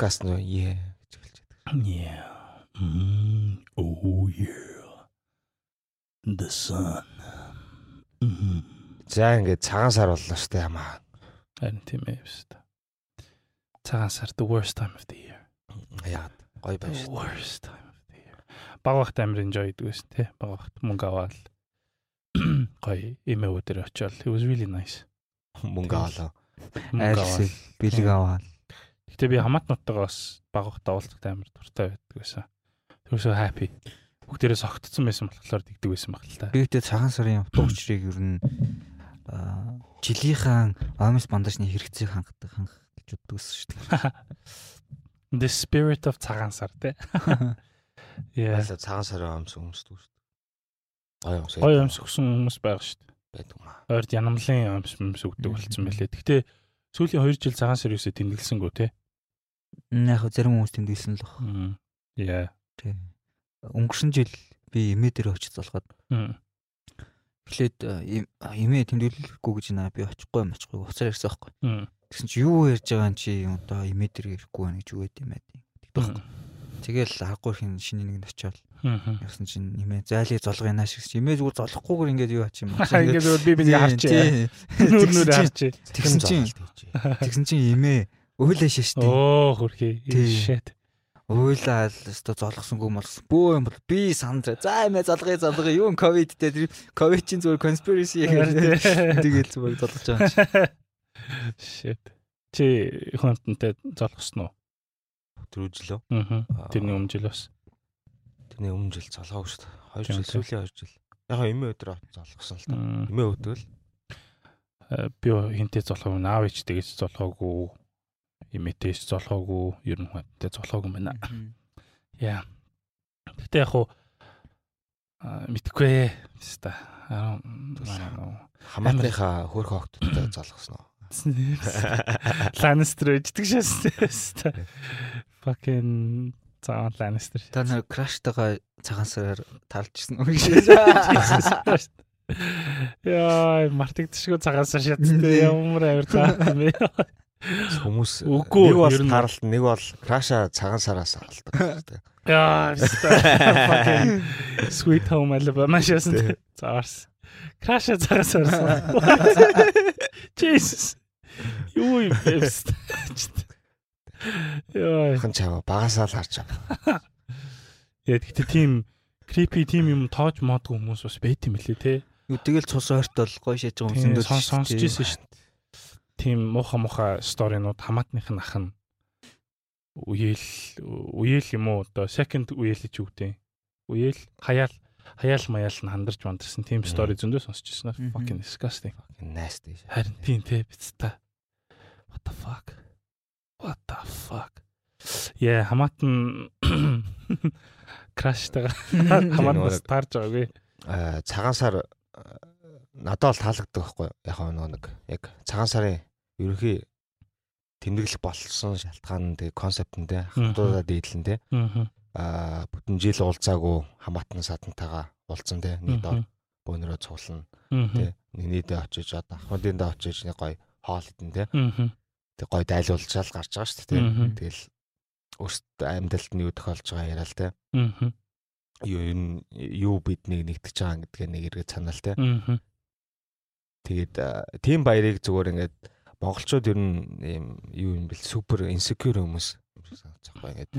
подкаст нөө ээ гэж хэлж байдаг. Yeah. Mm, oh yeah. The sun. Mhm. За ингээд цагаан сар боллоо штэ ямаа. Харин тийм ээ биш та. Цагаан сар the worst time of the year. Яагаад гоё байна штэ. worst time of the year. Баг багт амир enjoy гэдэг байсан тий. Баг багт мөнгө аваад гоё эмээ өдөр очиод it was really nice. Мөнгө авалаа. Мөнгө аваад. бэлэг аваад. Гэтэ би хамаатнуудтайгаа бас баг багт уулзахад амир дуртай байдаг байсан. Тэрсээ happy. Бүгдээрээ согтцсон байсан болохоор дигдэг байсан баг л та. Би үүтэ цагаан сарын утга учирыг ер нь аа, жилийнхэн омс бандажны хэрэгцээг хангадаг хангах гэж боддог гэсэн шүү дээ. The spirit of цагаан сар тий. Яалаа цагаан сарын өмс өмсдөг штэ. Гоё өмс. Гоё өмс өгсөн хүмүүс байгаа шүү дээ. байдаг маа. Ойрд янамлын өмс өмс өгдөг болсон байлээ. Гэхдээ сүүлийн 2 жил цагаан сар юусээ тэмдэглэсэнгүү тий. Яг зарим хүмүүс тэмдэглэсэн л баг. Мм. Yeah. Тий. Өнгөрсөн жил би эмээ дээр очиж залгаад Мм. эхлээд аа, аа, эмээ тэмдэглэхгүй гэж наа би очихгүй юм очихгүй уцаар ирсэн байхгүй. Мм. Тэгсэн чи юу ярьж байгаа юм чи одоо эмээ дээр ирэхгүй байна гэж байд юм. Тэгдэг. Тэгэл аргагүй хин шиний нэг нь очиод Мм. Яасан чинь нэмээ зайлыг золгоо яна шиг чи имээ зүгээр золгохгүйгээр ингээд юу ач юм уу. Ингээд би бинийг харч. Нүр нүр харч. Тэгсэн чинь тэгсэн чинь имээ өөлөө шаштай. Оо хөрхий. Shit. Өөлөө өстө золгосонгүй молсон. Бөө юм бол би сандраа. За имээ золгоё золгоё. Юу ковидтэй тэр ковид чинь зүгээр conspiracy гэдэг. Тэгэл зүгээр золгож байгаа юм чи. Shit. Чи хүнтэнтэй золгосон уу? Өдрөжлөө. Аа. Тэрний өмнө жил бас. Тэрний өмнө жил золгоогүй штэ. 2 Тийм, жил тийм. сүүлийн 2 жил. Яг эмээ өдөр золгосон л та. Эмээ өдөр л Э, Би хинтээ золгоог наав ич тэгэж золгоогүй. Имитэж золгоогүй. Ер нь хүнтээ золгоогүй юм байна. Яа. Гэтэ яг хуу а мэдгүй ээ. Хэвста. Аа. хамаатныхаа хөрх огттой золгосон уу? Lannister ичдэг шээстэй. Fucking цаан Lannister. Та нар краштайгаа цагаан сараар тарлжсэн үг шиг. Яа, мартагдчихгүй цагаан сар шаттай ямар амир таа? Хүмүүс Үгүй, нэг бол ер нь- таралт, нэг бол краша цагаан сараас алдаг штэ. Яа, Sweet Home Alabama шээсэн. Заарс. Краша цагаан сар. Jesus. Юу юм бэ? Яа, Хан чава багасаа л харж байгаа. яа гэхдээ тийм creepy тийм юм тоож модгүй хүмүүс бас байт юм лээ те. Юу тэгэл цус ойртол гоё шээж байгаа хүмүүс сон- сонсч ирсэн шүү дээ. Тийм муха муха сторинууд хамаатных нь ах нь үеэл үеэл юм уу одоо second үеэл гэж үгтэй. Үеэл хаяал хаяал маяал нь хандарч мандарсан тийм стори зөндөө сонсч ирсэн. Мгм. Fucking disgusting. Nasty. Харин тийм те бицтэй. What the fuck? What the fuck? Яа хамаатан краштайгаа хамаатнаас таарж байгаагүй. Аа цагаан сар аа, надад бол таалагддаг байхгүй? Яг нөгөө нэг яг цагаан сарын ерөнхий тэмдэглэх болсон шалтгаан тэгээ концепттэй хамтуудаа дийлэн тэ Аа. аа бүтэн жил уулзаагүй хамаатан садантайгаа уулзсан тэ нэг дор бөөнөрөө цуглана тэ нэг нийтээ очиж одоо ахмадын даа очиж нэг гоё хоол идэн тэ Аа. тэг гоё дайлуулчаал гарч байгаа шүү дээ тэ тэгэл өөртөө амьдралд нь юу тохиолж байгаа яриа л тэ Аа. юу энэ юу биднийг нэгтгэж байгаа гэдгээ нэг эргээд санаал тэ Аа. Тэгээд а, тийм баярыг зүгээр ингээд монголчууд ер нь ийм юу юм бэл супер инсекюр хүмүүс байгаа ингээд.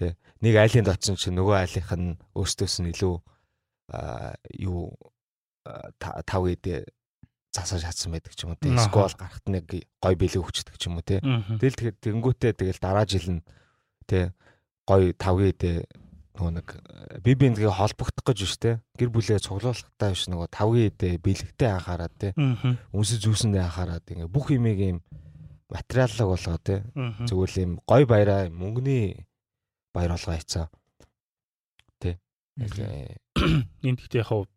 Тий нэг айлынд очсон чинь нөгөө айлынх нь өөртөөс нь илүү юу тав гэдэг засаж чадсан байдаг ч юм уу тий скол гарахт нэг гой бэлэг хүчдэг ч юм уу тий тэгэл тэгэхээр тэнгүүтээ тэгэл дараа жил нь тий гой тав гэдэг нөгөө нэг э, би биндгээ холбогдох гэж биш те гэр бүлээ цуглуулахтай биш нөгөө тавгийн идэ бэлэгтэй анхаарад те Аа. үнсэж зүүсэндээ анхаарад ингээ бүх имийг юм материаллаг болгоо те зүгээр л юм гой баяраа мөнгөний баяр болгоо хийцаа те Э, Энд гэхдээ яг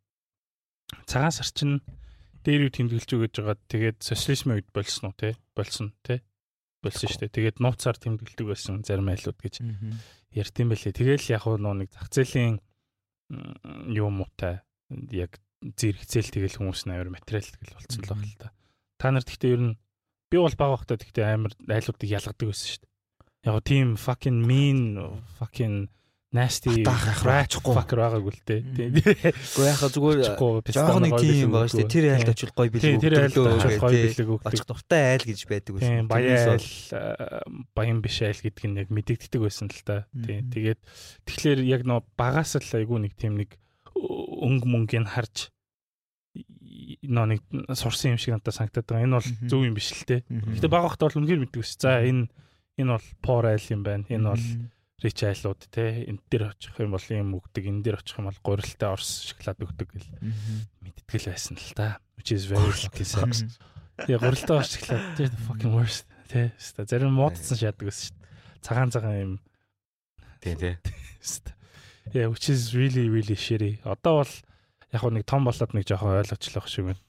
цагаан сар чинь дээр юу тэмдэглэж өгöd байгаа. Тэгээд социализмын үед болсон уу те? Болсон те? Болсон шүү дээ. Тэгээд нууцаар тэмдэглэдэг байсан зарим айлууд гэж ярьтiin байлээ. Тэгээл яг нөө нэг зах зээлийн юу муутай яг зэрэгцээл тэгэл хүмүүс нь амар материал тэгэл болцсон л байна л та. Та нарт гэхдээ ер нь би бол баг багтаа гэхдээ амар айлуудыг ялгадаг байсан шүү дээ. яг тийм fucking mean fucking nasty яхахгүй. fucker байгаагүй л дээ. Гэхдээ яхаа зүгээр жоохон нэг тийм байгаа шүү дээ. Тэр айлд очил гоё Тийм, тэр айлд очил гоё өгдөг. очих дуртай айл гэж байдаг байсан. Баян айл баян биш айл гэдг нь яг мэдэгддэг байсан л та. Тийм. Тэгээд тэгэхээр яг нөө багаас л айгүй нэг тийм нэг өнгө мөнгөний харж нөө нэг сурсан юм шиг надад санагдаад байгаа. Энэ бол зөв юм биш л те. Гэтэ баг багтаа бол үнэхээр мэддэг ус. За энэ энэ бол poor айл юм байна. Энэ бол. Рич айлууд те. Энд дээр очих юм бол юм өгдөг. Энэ дээр очих юм бол гурилтай орс шоколад өгдөг гэл мэдтгэл байсан л та. Which is very sucks. Тэгээ гурилтай орс шоколад те fucking worst те. Ста зарим муудсан шаадаг ус шүү дээ. Цагаан цагаан юм Тий, тий. ста. Yeah, which is really really shitty. Одоо бол яг нэг том болоод нэг жоохон ойлгочлох шиг байна.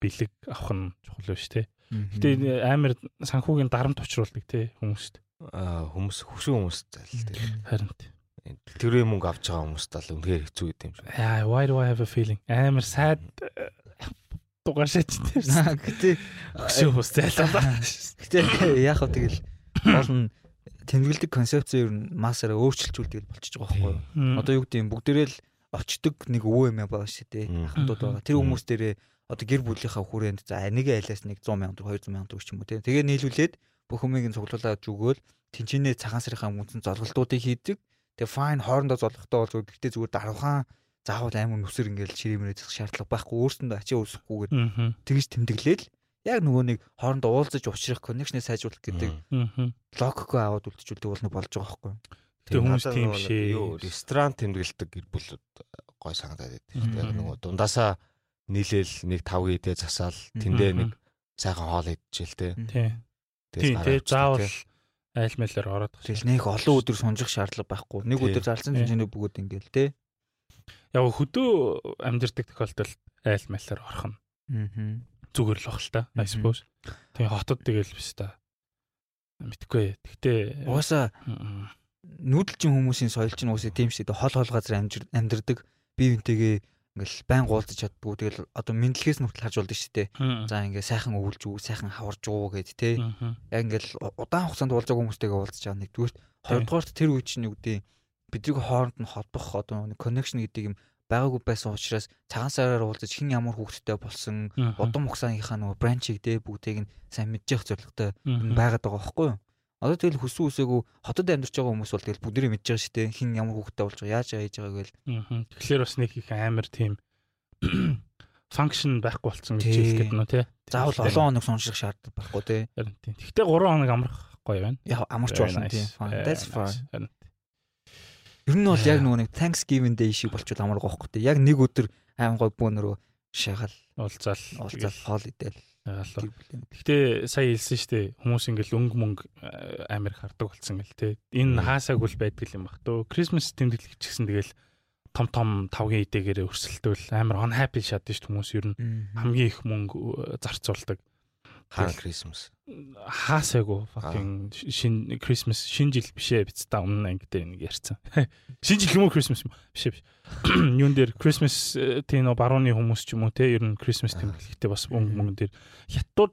Бэлэг авах нь чухал биш те. Гэтэ амар санхүүгийн дарамт учруулдаг те хүмүүст. Аа хүмүүс хөшөө хүмүүс зал тий. Харин тий. Тэрний мөнгө авч байгаа хүмүүст бол үнэхээр хэцүү гэдэг юм шиг. Yeah, why do I have a feeling? Амар sad дугааршаач тийм. Гэтэ Хөшөө хүмүүс зайлаа. гэтэ яах вэ тэгэл гол нь тэмдэглэдэг концепц ер нь массаараа өөрчилжүүлдэг болчихж байгаа байхгүй юу? Одоо юу гэдэг юм бүгдээрээ л очдөг нэг өвөө юм байгаа шүү дээ. Ахмадууд байгаа. Тэр хүмүүс дээрээ одоо гэр бүлийнхаа хүрээнд за нэг айлаас нэг 100 сая төгрөг 200 сая төгрөг ч юм уу тийм. Тэгээ нийлүүлээд бүх хүмүүсийг цуглуулад зүгөөл тэнцэнэ цагаан сарынхаа мөнцөн золголтуудыг хийдэг. Тэгээ fine хоорондоо золгохтой бол зүгээр гэхдээ зүгээр даруухан заавал амар нүсэр ингээл ширэмрээ зах шаардлага байхгүй өөрсөндөө ачаа үүсэхгүйгээр тэгж тэмдэглээл яг нөгөө нэг хоорондоо уулзаж уучрах коннекшнээ сайжруулах гэдэг логикоо аваад үлдчихүүлдэг бол нэг болж байгаа байхгүй? Тэгээ хүмүүс тийм шээ. Юу ресторан тэмдэглэдэг гэр бүлүүд гой санагдаад байдаг. Яг нөгөө дундаасаа нийлээл нэг тав гэдээ засаал тэндээ нэг сайхан хоол идчихэл те. Авчихдаг, заавал айл мэлээр ороод Тэгэл нэг олон өдөр сунжих шаардлага байхгүй. Нэг өдөр залсан Тий. тэмцээний бүгд ингээл те. яг хөдөө амьдэрдэг тохиолдолд айл мэлээр орох нь Аа. зүгээр л бах л та. I suppose. Тэгээ хотод тэгэл биш та. Мэдхгүй. Угаасаа Мм. нүүдэлчин хүмүүсийн соёл чинь уусаа тийм шүү дээ. Хол хол газар амьдардаг. Бие бинтэйгээ ингээл байн гуулдаж чаддгүй. Тэгэл одоо мэдлэгээс нүртэл харж болдог шүү дээ. За ингээ сайхан өвлж үү, сайхан хаварж уу гэд. Мм. Яг ингээл удаан хугацаанд уулзаагүй хүмүүстэйгээ уулзаж байгаа нэг дүүрт. Хоёрдугаарт тэр үе чинь юу гэдэг бидний хооронд нь холбох одоо нэг connection гэдэг юм байгаагүй байсан учраас цагаан сараар уулзаж хэн ямар хүүхэдтэй болсон удам хугацааныхаа нөгөө бранчийг дээ бүгдийг нь сайн мэдж явах зорилготой байгаад байгаа байхгүй юу? Одоо тэгэл хүссэн үсээгүй хотод амьдарч байгаа хүмүүс бол тэгэл бүгдээ мэдж байгаа шүү дээ. Хин ямар хүүхдтэй болж байгаа, яаж яаж байгаа гээл. Мгм. Тэгэхээр бас нэг их амар тийм function байхгүй болсон гэж Тий. хэлэх гэдэг нь тий. Заавал Тэгэхээр- олон хоног сонирхох шаардлагатай байхгүй тий. Харин тийм. Гэхдээ 3 хоног амрах гоё байна. Яг амарч болно тий. That's fine. Харин Ер нь бол яг нөгөө нэг Thanksgiving Day шиг болчихвол амар гохгүй тий. Яг нэг өдөр аим гой бүүнөрөө шахал, уулзаал уулзаал, хоол идэл. Гэхдээ сая хэлсэн шүү дээ. Хүмүүс ингээл өнгө мөнгө э, амар их хардаг болсон гэл те. Энэ Мм. хаасааг үл байдаг юм бах төө. Christmas тэмдэглэж гисэн тэгэл том том тавгийн идээгээрээ өрсөлдөөл амар unhappy шатдаг шүү дээ хүмүүс ер нь хамгийн их мөнгө э, зарцуулдаг. Хаан Крисмас. Хаасаагүй fucking шин Christmas шин жил бишээ биз та өмнө анги дээр нэг ярьсан. Шин жил юм уу Christmas юм уу? Бишээ биш. Юун дээр Christmas э, тийм нөө барууны хүмүүс ч юм уу те ер нь Аа. тэмдэглэхдээ бас өнгө мөнгөн дээр хятад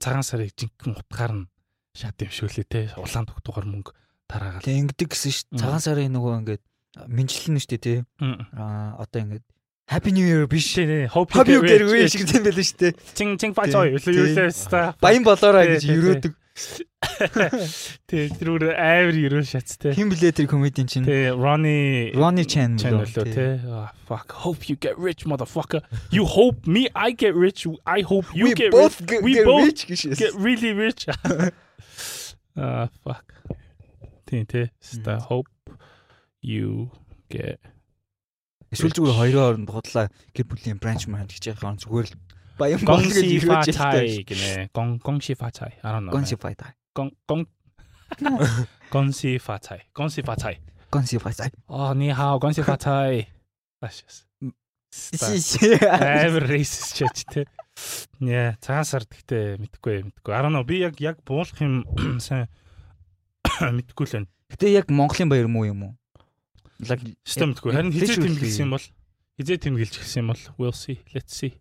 цагаан сарыг жинхэнэ утгаар нь шат юм шүү лээ те улаан тогтуугаар мөнгө тараагаад. Тэг ингэдэг гэсэн шүү. Цагаан сарын нөгөө ингээд минжилнэ шүү дээ тий. Мм. Аа одоо ингээд Happy New Year биш. Тий, тий. Hope you get rich. гэдэг юм байл шүү дээ. Чин чин фа цой юу Тий. лээс та. Баян болоорой Тий, гэж тий, тий. өрөөдөг. Тий, тэр амар ерөө шац те. Хин блэ тэр комедиан чинь? Тий, Ronnie Ronnie Chan лөө те. Ah, fuck. Hope you get rich motherfucker. You hope me I get rich. I hope you get rich. We get both. Get really rich. Ah, fuck. Тий, тий. Ста hope you get Эсвэл зүгээр хоёрын хооронд худлаа гэр бүлийн бранч маань гэж яхаа зүгээр л баян si fa ирүүлж chai гинэ. Gong si fa chai. I don't know. Гон. Gong gong Gong si fa chai. Gong si fa chai. Гон тай. Oh, ni hao, gong si fa chai. Ашис. Амар racist ч ч те. Нэ, цагаан сар гэхдээ мэдхгүй мэдхгүй. I don't know. Би яг яг буулах юм сайн мэдхгүй л байна. Гэтэ яг Монголын баяр муу юм уу? Лаг Систем мэдхгүй. Харин хизээ тэмдэглэсэн юм бол хизээ тэмдэглэж гисэн юм бол we'll see. Let's see.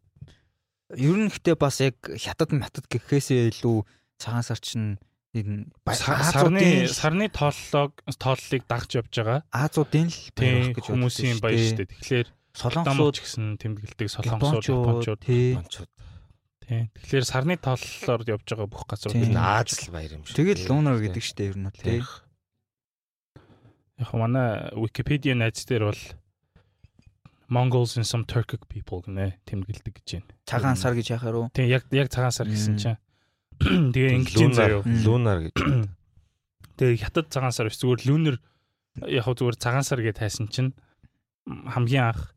ер нь гэтээ бас яг хятад матад гэхээсээ илүү цагаан сар чинь энэ сарны сарны тооллог тооллыг дагж явж байгаа. Азуудын л тийм хүмүүсийн баяр шүү дээ. Тэгэхээр солонгосууд гэсэн тэмдэглэдэг солонгосууд японочууд Мончууд. тийм. Тэгэхээр сарны тооллоор явж байгаа бүх газар Тийм. Энэ Аз л баяр юм шүү. тэгэл лунер гэдэг шүү дээ ер нь бол тий. Яг манай Wikipedia найз дээр бол Mongols and some Turkic people гэнэ тэмдэглэдэг гэж байна. Цагаан сар гэж яхаар уу? Тийм яг яг цагаан сар гэсэн чинь тэгээ заяа. Мм. Лунар гэж. Тэгээ хятад цагаан сар биш зүгээр люнер яг хөө зүгээр цагаан сар гэж тайсан чинь хамгийн анх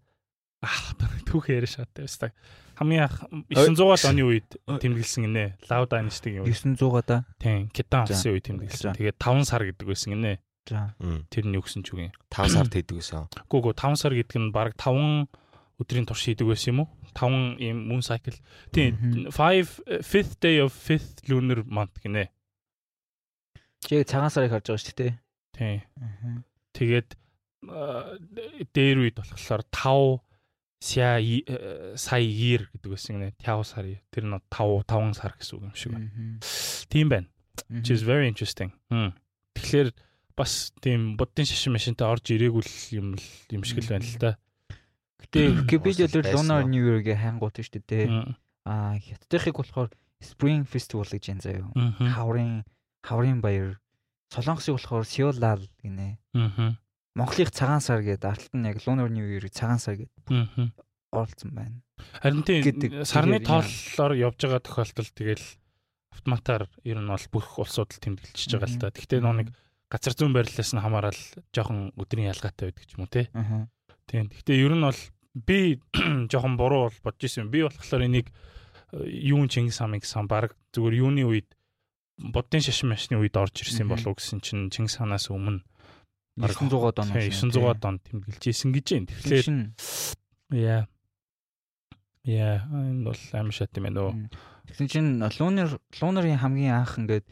аа түүх яриа шаттай баста. Хамгийн анх 900-аад оны үед тэмдэглэсэн гинэ. Lao Dynasty-гийн үед. 900 да. Тийм, За. улсын үед тэмдэглэсэн. Тэгээ 5 сар гэдэг байсан гинэ. За. Тэр нь юу гэсэн ч үгүй. 5 сард хийдэг гэсэн. Гүү гүү 5 сар гэдэг нь баг 5 өдрийн турш хийдэг байсан юм уу? 5 ийм moon cycle. Тийм, 5 fifth day of fifth lunar month гинэ. Чи яг цагаан сарыг харж байгаа шүү дээ. Тийм. Аа. Тэгээд дээр үед болохоор 5 ся э, сая year гэдэг байсан гинэ. 5 сар. Тэр нь 5 5 сар гэсэн үг юм шиг байна. Тийм байна. Which is very interesting. Хм. Тэгэхээр бас тийм буддын шашин машинтай орж ирээгүй юм л юм шиг л байна л да. Гэтэ Wikipedia дээр Lunar? New Year-гээ хайнгуут шүү дээ. Аа хятадынхыг болохоор Spring Festival гэж энэ заяа. Хаврын хаврын баяр. Солонгосыг болохоор Seollal гинэ. Мгм. Монголыг цагаан сар гэдэг арталт нь яг Lunar New Year-ийг цагаан сар гэдэг оролцсон байна. Харин тийм сарны тооллоор явж байгаа тохиолдолд тэгэл автоматар ер нь бол бүх улсууд л тэмдэглэж байгаа л та. Гэхдээ нөө нэг газар зүүн байрлалаас нь хамаарал жоохон өдрийн ялгаатай байдаг ч юм уу те. Аа. Тийм. Гэхдээ ер нь бол би жоохон буруу бол бодож ирсэн. Би болохоор энийг э, юун Чингис хаан гэсэн баг зүгээр юуны үед буддын шашин машины үед орж ирсэн болов уу гэсэн чинь Чингис хаанаас өмнө Бараг 900-аад он. тийм, 900-аад онд тэмдэглэж исэн гэж байна. Тэгэхээр яа. Яа, энэ бол аим шат юм байна уу. Тэгсэн чинь Lunar Lunar-ийн хамгийн анх ингээд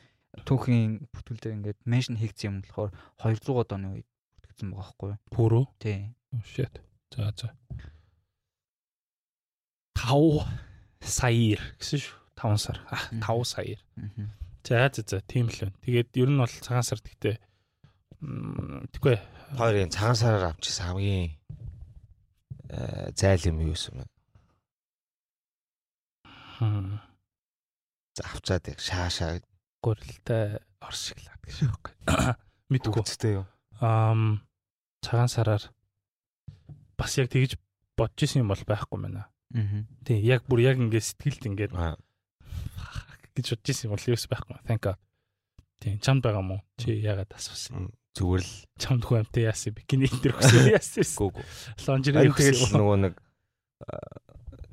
түүхийн бүтгэл дээр ингээд меншн хийгдсэн юм болохоор 200-аад оны үед бүтгэсэн байгаа байхгүй юу? Пүрөө. Тий. Oh shit. За за. 5 саяар гэсэн шүү. 5 сар. А Мгм. 5 саяар. За за за тийм л байна. Тэгээд ер нь бол цагаан сар гэхдээ тэггүй Хоёрын цагаан сараар авчихсан хамгийн э, зайл юм юу юм бэ? хм, За авчаад яг шаашаа гурилтай оршиглаад гэж байхгүй. Мэдгүй. хөвцтэй юу? Ам цагаан сараар бас яг тэгж бодож исэн юм бол байхгүй байна. Мгм. Тий, яг бүр яг ингээд сэтгэлд ингээд Аа, гэж бодож исэн юм бол юус байхгүй. Thank God. Тий, чамд байгаа мó? Чи яагаад асуусан? зүгээр л Чамд хүн амтай яасан бикини дээр өгсөн яасан. гүүг. Лонжери Ай өгсөн. тэгэл нөгөө нэг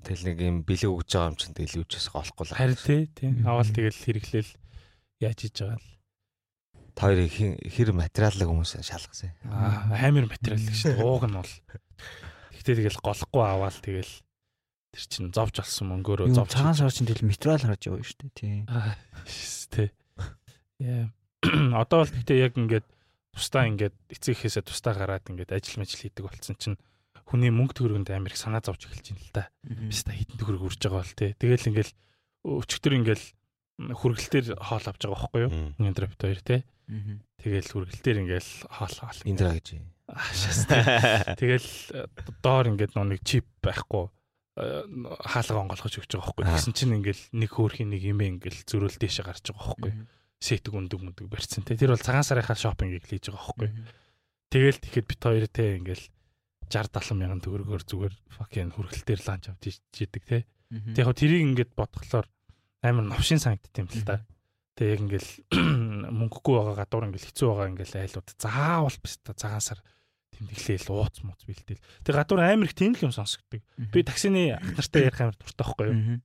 тэл нэг юм бэлэг өгж байгаа юм чинь тэгэл юучээс олохгүй л. Харин тий, тий. Аваад тэгэл хэрэглээл яаж хийж байгаа л. Та хоёрыг хэр материаллаг хүмүүс шалгасан. Аа, амар материал гэж шүү. Ууг нь бол. Гэхдээ тэгэл голохгүй аваад тэгэл тэр чинь зовж олсон мөнгөөрөө зовж. цагаан сар чинь тэгэл материал гарч яваа шүү дээ. Тий. Аа, тий. Яа. Одоо бол гэхдээ яг ингээд тустаа ингээд эцэг ихээсээ тустаа гараад ингээд ажил мэл хийдэг болсон чинь хүний мөнгө төгрөгөнд амар их санаа зовж эхэлж байна л да. Биш та хитэн төгрөг үрж байгаа бол тий. Тэгэл ингээл өчтөр ингээл хүргэлтээр хоол авч байгаа байхгүй юу? Хоёр тий. Мгм. Тэгэл хүргэлтээр ингээл хоол хоол. Индра гэж. Аашаас. Тэгэл э, доор ингээд нэг чип байхгүй э, хаалга онгоолгож өгч байгаа байхгүй. Тэгсэн чинь ингээл нэг хөөрхийн нэг юм ингээл зөрөөл дэше гарч байгаа байхгүй. Сэтг өндөг мөндөг барьсан тий. Тэр бол цагаан сарынхаа шопингийг хийж байгаа байхгүй. Тэгэл тэгэхэд бит хоёр те ингээл 60 70 мянган төгрөгөөр зүгээр fucking хүргэлтээр ланч авч ижидэг те. Тэг яг тэрийг ингээд бодглохлоор амар новшин санагдт юм л та. Тэг яг ингээл мөнгөгүй байгаа гадуур ингээл хэцүү байгаа ингээл айлууд заавал биш та цагаан сар тэмдэглээл ууц мууц бэлдээл. Тэг гадуур амар их тийм л юм сонсогддог. Мгм. Би таксины ах нартай ярих амар дуртай байхгүй юу?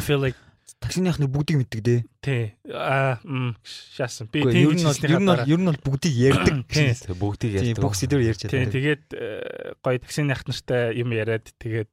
Feel like Таксиных нэг бүгдийг мэддэг дээ. тий аа шаасан. Би тийм Ер нь бол ер нь бол ер нь бол бүгдийг ярьдаг. Тий. Бүгдийг ярьдаг. бүх сэдвэр ярьж чаддаг. тэгээд э, гоё таксины ах нартай юм яриад тэгээд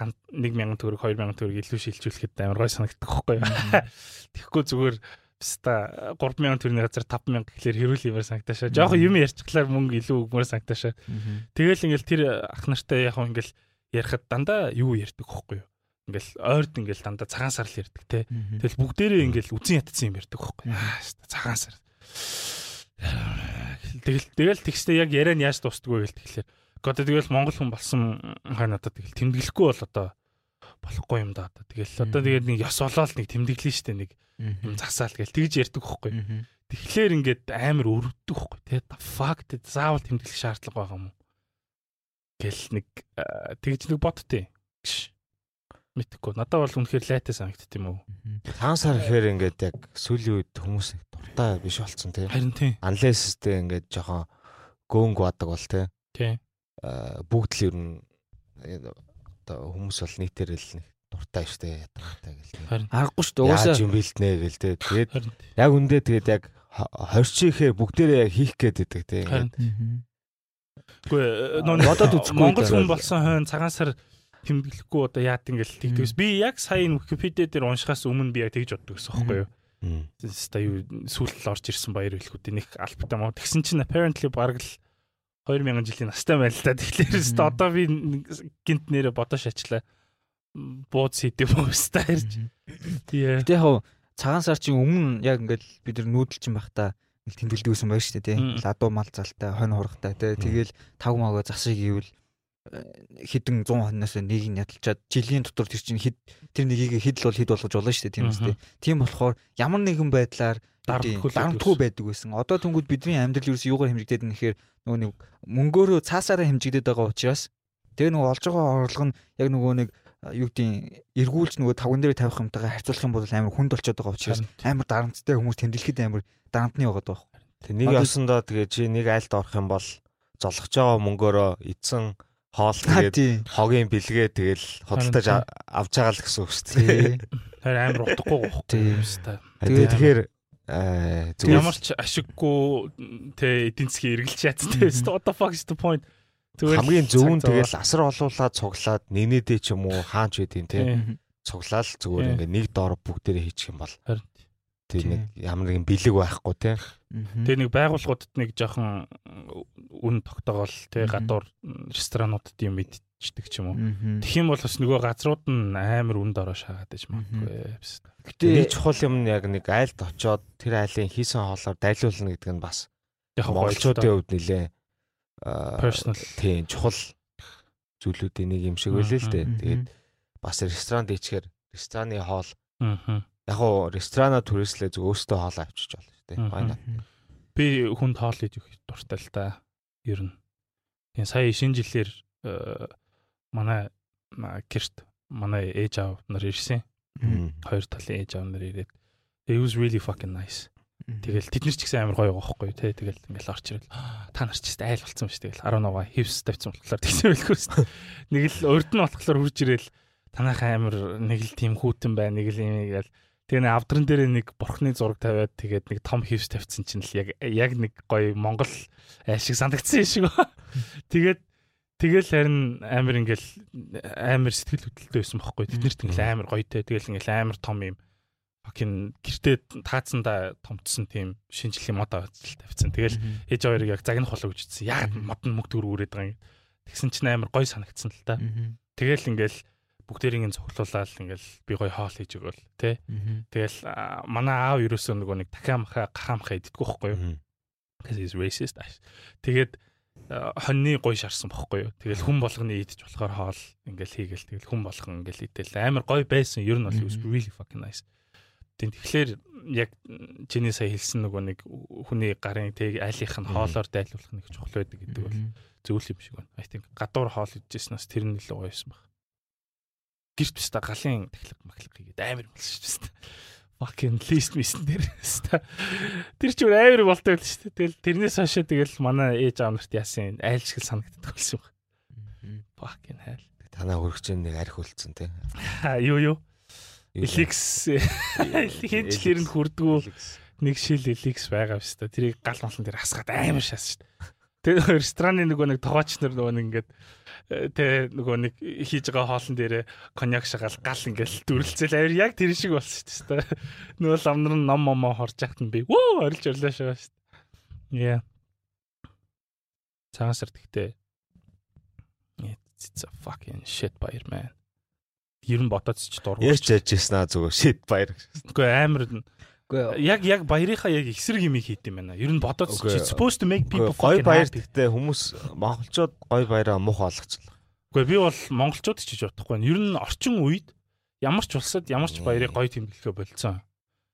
1000 төгрөг 2000 төгрөг илүү шилжүүлэхэд амар гоё санагддаг байхгүй юу. Тэгэхгүй зүгээр Бста 3000 төгрөгийн газар 5000 гэхлээр хэрүүл юмар санагтаашаа. Жохон юм ярьчихлаар мөнгө илүү өгмөр санагтаашаа. Мгм. Тэгэл ингээл тэр ах нартай яг ингээл ярихад дандаа юу ярьдаг хөхгүй юу. ингээл ойрд ингээл дандаа цагаан сар л ярддаг те. Тэгэл бүгдээрээ ингээл үзэн ятцсан юм ярддаг байхгүй. Аа цагаан сар. Тэгэл тэгэл тэгснэ яг яриа нь яаж дуустдаг вэ тэгэхээр. Одоо тэгэл монгол хүн болсон хань одоо тэгэл тэмдэглэхгүй бол одоо болохгүй юм да одоо. Тэгэл одоо тэгээд нэг ёс олоод нэг тэмдэглэн штэ нэг юм засаал гэл тэгж ярьдаг байхгүй. Тэгэхээр ингээд амар өрөвдөг байхгүй те. Fuck заавал тэмдэглэх шаардлага байгаа юм. Гэл нэг тэгж нэг бодтыг. Мэдхгүй. Надад бол үнэхээр лайтай санагдт юм уу? Таан сар гэхээр ингээд яг сүүлийн үед хүмүүс дуртай биш болцсон тий. Харин тий. Unless-тэй ингээд жоохон гөөнг бадаг бол тий. Тий. Аа бүгд л ер нь одоо хүмүүс бол нийтээр л нэг дуртай штэ ядаргатай гэл. Аргагүй шүү дээ. Угаасаа Яаж юм бэлтнэ гэл тий. Тэгээд яг үндэ тэгээд яг хорчийнхээ бүгдээрээ яг хийх гээд байдаг Ингээд Үгүй нөө бодоод үзэхгүй Монгол хүн болсон хойно цагаан сар тэмдэглэхгүй одоо яад ингээл тэгдэгс. Би яг сая Википедиа дээр уншихаас өмнө би яг тэгж боддог гэсэн юм байхгүй юу? Мм. Ста юу сүүлд л орж ирсэн баяр хэлхүүдийн нэг альбтай маа. Тэгсэн чинь apparently бараг л 2000 жилийн настай байл та. Тэгэхээр ста одоо би гинт нэрэ бодож ачлаа. Бууд сэдэв өстэй ирж. Тий. Гэтэ яг цагаан сар чинь өмнө яг ингээд бид нар нүүдэлчин байхдаа нэг тэмдэглэдэг байсан байж штэ тий. Мм. Ладуу мал залтай, хонь хургтай тий. Тэгэл тав магаа засыг ивэл хідэн 100 хонноос нэг нь ядалчаад жилийн дотор тэр чинь хэд тэр нэгийг хэд л бол хэд болгож болно штэ тийм үстэй. Тийм болохоор ямар нэгэн байдлаар Дарамтгүй байдаг байсан. Одоо тэнгууд бидний амьдрал ерөөс юугаар хэмжигдээд байна гэхээр нөгөө нэг мөнгөөрөө цаасаараа хэмжигдээд байгаа учраас тэгээ нөгөө олж байгаа орлого нь яг нөгөө нэг юу гэдгийг эргүүлж нөгөө тавган дээр тавих юмтайгаа харьцуулах юм бол амар хүнд болчиход байгаа учраас амар дарамттай хүмүүс тэмдэглэхэд амар дарамтны байгаад байгаа. Тэг нэг явсандаа тэгээ чи нэг айлд орох юм бол золгож байгаа мөнгөөрөө эдсэн хоол тэгээд хогийн бэлгээ тэгэл а- авч байгаа л гэсэн үг шүү дээ. Тий. Тэр амар утгагүй гохгүй Тий. юм ста. Тэгээ тэгэхээр аа зүгээр Ямар ч ашиггүй тэ эдийн засгийн эргэлж яатсан тэ. What the fuck is the point? Зүгээр л хамгийн зөвүүн цаг тэгэл асар олуулаад цуглаад нэнэдээ ч юм уу хаач байдیں۔ те Тий. цуглаал зүгээр ингээ нэг доор бүгдээрээ хийчих юм бол Харин. Тий Тий. нэг ямар нэгэн бэлэг байхгүй те Тэгээ нэг байгууллагуудад нэг жоохон үн тогтоогоол тэ Мгм. гадуур ресторануудад юм мэдчихдэг ч юм уу. Тэгэх юм бол бас нөгөө газрууд нь амар үнд ороо шаагаад иж магадгүй. Нэг Гэтэ чухал юм нь яг нэг айлд очоод тэр айлын хийсэн хоолоор дайлуулна гэдэг нь бас монголчуудын хувьд нэлээ аа, personal тийм чухал зүйлүүдийн нэг юм шиг байлээ л дээ. Тэгээд бас ресторанд ичгээр рестораны хоол Мгм. Яг уу ресторана түрээслээ зөв өөртөө хоол авчиж болно шүү дээ. Not? би хүнд хоол хийж өгөх дуртай л та. Ер нь. Тэгээ сая шинэ жилээр э, манай ма- гэрт манай ээж аав нар ирсэн. Хоёр талын ээж аав нар ирээд it was really fucking nice. Тэгэл тэд нар ч гэсэн амар гоё байгаа байхгүй тий. Тэгэл ингээл орч ирэл та нар ч гэсэн айл болцсон ба ш. Тэгэл 19 хевс тавьсан болохоор тэгсэн байлгүй ш. Нэг л урд нь болохоор хурж ирэл танах амар нэг л тийм хүүтэн бай нэг л юм гээл Тэгээ нэг авдран дээр нэг бурхны зураг тавиад тэгээд нэг том хевс тавьсан чинь л яг яг нэг гоё монгол ашиг санагдсан шиг ба. Тэгээд тэгэл харин амар ингээл амар сэтгэл хөдлөлтөй байсан бохгүй. Тэд нэрт ингээл амар гоётэй. Тэгэл ингээл амар том юм fucking гэртээ таацсандаа томтсон тийм шинжлэлийн мод аваад л тавьсан. Тэгэл ээж хоёрыг яг загнах болоо гэж ütсэн. Яг мод нь мөнгө төгрөг өрөөд байгаа юм. Тэгсэн чинь амар гоё санагдсан л та. Тэгэл ингээл бүгдээрийг нь цуглуулаад ингээл би гоё хоол хийж өгөөл тэ. Тэгэл манай аав ерөөсөө нөгөө нэг дахиа маха гахамха иддэггүй байхгүй юу? Because he's racist. Тэгээд хоньны гоё шарсан бохгүй юу? Тэгэл хүн болгоны идэж болохоор хоол ингээл хийгээл тэгэл хүн болгон ингээл идэл амар гоё байсан. Ер нь бол was really fucking nice. Тэг тэгэхээр яг чиний сая хэлсэн нөгөө нэг хүний гарын тэг айлынх нь хоолоор дайлуулах нэг чухал байдаг гэдэг бол зөвл юм шиг байна. I think гадуур хоол идчихснээс тэр нь л гоё байсан баг. Гэрт биш та галын тахлаг маглаг хийгээд амар болсон шүү дээ. Fucking list мисэн дээр. Тэр ч өөр амар болтой байл шүү дээ. Тэгэл тэрнээс хойшоо тэгэл манай ээж аав нарт яасан айлшгэл санагддаг болсон юм. Fucking hell. Танаа хөргөч нэг арх үлдсэн те. Юу юу. Эликс хинч хэрэнд хүрдгүү нэг шил эликс байгаа биш та. Тэрийг гал малан дээр хасгаад амар шаас шүү дээ. Тэгээ рестораны нөгөө нэг тогооч нар нөгөө нэг ингээд э, тэ нөгөө нэг хийж байгаа хоолн дээр коньяк шагаал гал ингээд дүрлцэл авир яг тэр шиг болсон шүү дээ. Нөгөө ламнар нь ном момоо хорж яхад нь би вөө орилж орлоо шагаа шүү дээ. Yeah. Цагаан сар тэгтээ it's a fucking shit buyer man. ер нь бодоод ч дургуй. Яаж яжсэн аа зүгээр shit баяр. Үгүй амар яг яг баярынхаа яг эсрэг юм хийд юм байна. Ер нь бодоод supposed to make people Гой баяр гэхдээ хүмүүс монголчууд гой баяраа муухай болгочихлоо. Үгүй би бол монголчууд ч гэж бодохгүй. байна. Ер нь орчин үед ямар ч улсад ямар ч баярыг гоё тэмдэглэхэ болцсон.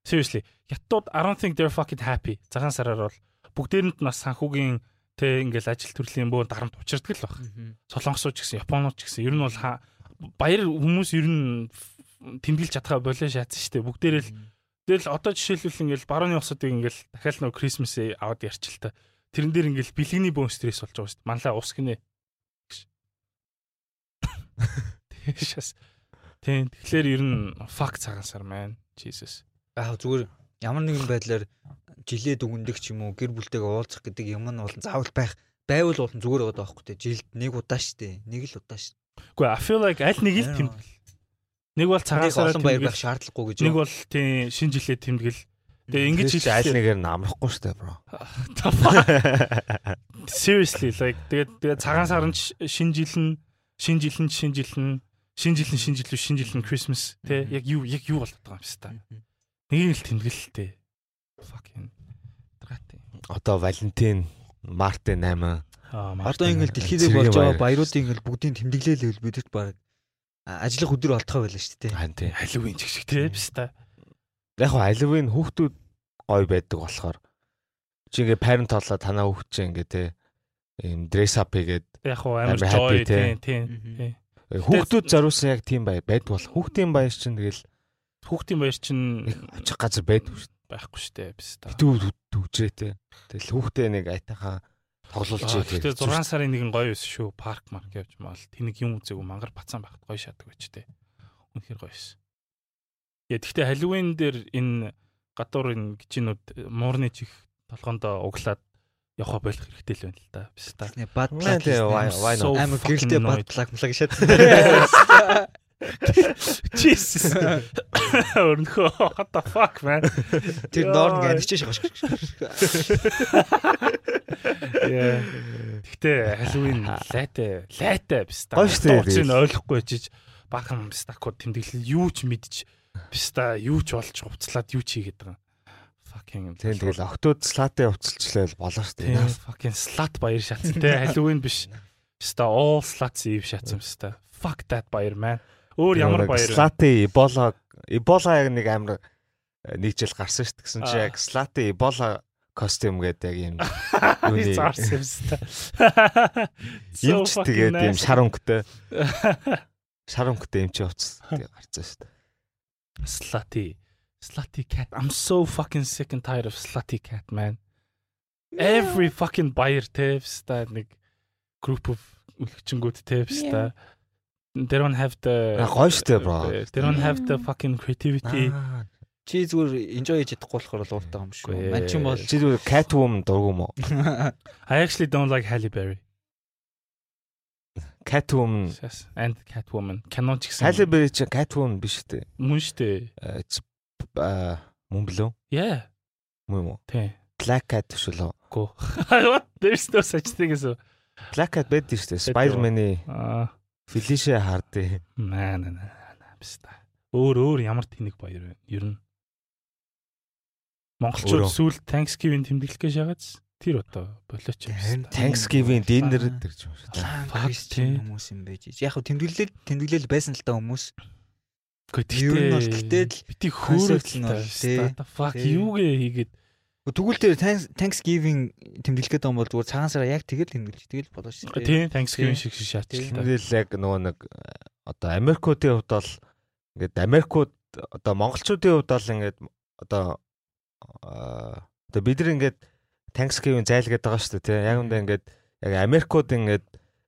Seriously, хятадууд I don't think they're fucking happy. Цагаан сараар бол бүгдээрэнд нас санхүүгийн тэ ингээл ажил төрлийн бөө дарамт учирдаг л баг. Солонгосууд ч гэсэн, Японууд ч гэсэн ер нь бол баяр хүмүүс ер нь тэмдэглэж чадхаа болоо шаацсан шүү дээ. Бүгдээрээ л Тэгэл одоо жишээлбэл ингээл барууны усуудыг ингээл дахиад нөгөө Christmas аваад ярьчил та. Тэрэн дээр ингээл бэлгэний бөөн стресс болж байгаа шүү дээ. Манлаа ус гинэ. Тэшээс. Тийм. Тэгэхээр ер нь fuck цагаансар man. Jesus. Аа зүгээр ямар нэгэн байдлаар жилээ дүгндэг ч юм уу гэр бүлтэйгээ уулзах гэдэг юм нь бол заавал байх байвал бол зүгээр байгаа байхгүй те жилд нэг удаа штэ нэг л удаа штэ Үгүй I feel like аль нэг л Ариун. Тэмдэглэл. Нэг бол цагаансараа олон баяр байх тэмдэглэл. шаардлагагүй гэж Нэг бол тийм шинэ жилээ тэмдэглэл. Тэгээ ингэж Ингэж аль нэгээр нь амрахгүй дээ, бро. Seriously like тэгээд тэгээд цагаан сар нь шинэ жил нь шинэ жил нь шинэ жил нь шинэ жил нь шинэ жил шинэ жил нь Christmas те яг юу яг юу байгаа юм бэ та. Нэг л тэмдэглэлтэй. Fucking драти. Одоо Валентин, Мартин 8 Аа Одоо ингээл дэлхийд болж байгаа баяр. баяруудын ингээл бүгдийн тэмдэглээлэл бидэрт баг ажиллах өдөр болтгоо байлаа шүү дээ хан тий. Halloween ч гэх шиг те биш та. Яг хоо Halloween хүүхдүүд гой байдаг болохоор чи ингээ parent толоо танаа хүүхд чи ингээ те ийм dress up хийгээд Яг хоо амар joy. Мгм. тийм. хүүхдүүд зориулсан яг тийм бай байдаг бол хүүхдийн баяр чинь тэгэл Хүүхдийн баяр чинь очих газар байдаг шүү дээ. байхгүй штэ биш та. Битүү төвжрээ те. Тэгэл хүүхдээ нэг айтайхан тоглуулж Аа, идэг. Гэтэ 6 сарын нэгэн гоё байсан шүү. Парк марк явж маал. Тэнийг юм үзээгүй мангар бацаан байхад гоё шатдаг байж тээ. Үнэхээр гоё байсан. Яа тэгтээ Halloween дээр энэ гадуур энэ гिचнүүд муурны чих толгоондоо углаад явах болох хэрэгтэй л байна л да. Биш та. Нэг бад Why- why- why not? So амар гэрэлтэй annoyed. бад плаг млаг шат Jesus. Өрнөхөө what the fuck man. тэр ноор нэг аничж шахаш Тэгтээ Halloween лайтай лайтай биш та. Гоё штэ, Дуучин тэгэл. ойлгохгүй чиж бахан биш та код тэмдэглэл юу ч мэдж биш та юу ч болж хувцлаад юу ч хийгээд байгаа. Fucking Тэгэл тэгэл октод слатэ уцалчлаа болоо дээ. fucking slut баяр шатсан те Halloween биш. Ста all sluts ив шатсан ста. Fuck that баяр man. Өөр ямар баяр? Слатэ Эбола Эбола яг нэг амар э, жил гарсан дээ. Гэсэн чи яг слатэ Эбола костюм гэдэг яг юм юуны- зарсан ста. Имч тэгээд юм шар өнгөтэй шар өнгөтэй имч уц тэгээд гарсан шүү дээ. slutty slutty cat. I'm so fucking sick and tired of slutty cat man. Every fucking buyer that нэг group of үлгчэнгүүд tapes та they don't have the штэ, bro. They don't have the fucking creativity. Аа, чи зүгээр enjoy хийж чадахгүй болохоор л ууртаа юм шүү ман ч юм бол Чи зүгээр Catwoman дургу мó? I actually don't like Halle Berry. Catwoman Yes, and Catwoman. Canon ч гэсэн. Halle Berry чи Catwoman биш үү? мөн штэ. Э, ч- Аа мөн блөө? Yeah. Мөн юм уу? Тий. Black Cat биш үү? Go. What? There's no such thing as a Black Cat байдаг шүү дээ. Spider-Man-ы Аа, Felicia Hardy. наа наа наа биста. Өөр өөр ямар тэнэг баяр вэ? Ер нь Монголчууд сүүл Thanksgiving тэмдэглэх гэж ягац тэр одоо болооч юм. Thanksgiving dinner гэдэг юм. Fuck, Christian хүмүүс юм байж. Яг хөө тэмдэглэл тэмдэглэл байсан л та хүмүүс. Гэхдээ Ер нь бол гэтээ л бити concept нь тий. Fuck юугээ хийгээд Тэгвэл тэр Thanks- Thanksgiving тэмдэглэх гэдэг юм бол зүгээр цагаан сараа яг тэгэл тэмдэглэж тэгэл болоо шүү дээ. тий Thanksgiving шиг шиг шаардлагатай. Тэгэл яг нөгөө нэг э, одоо Америкуудын хувьд бол ингээд Америкууд одоо монголчуудын хувьд бол ингээд одоо одоо бид нар ингээд Thanksgiving зайлгээд байгаа шүү дээ тий. Яг үндэ ингээд яг Америкууд ингээд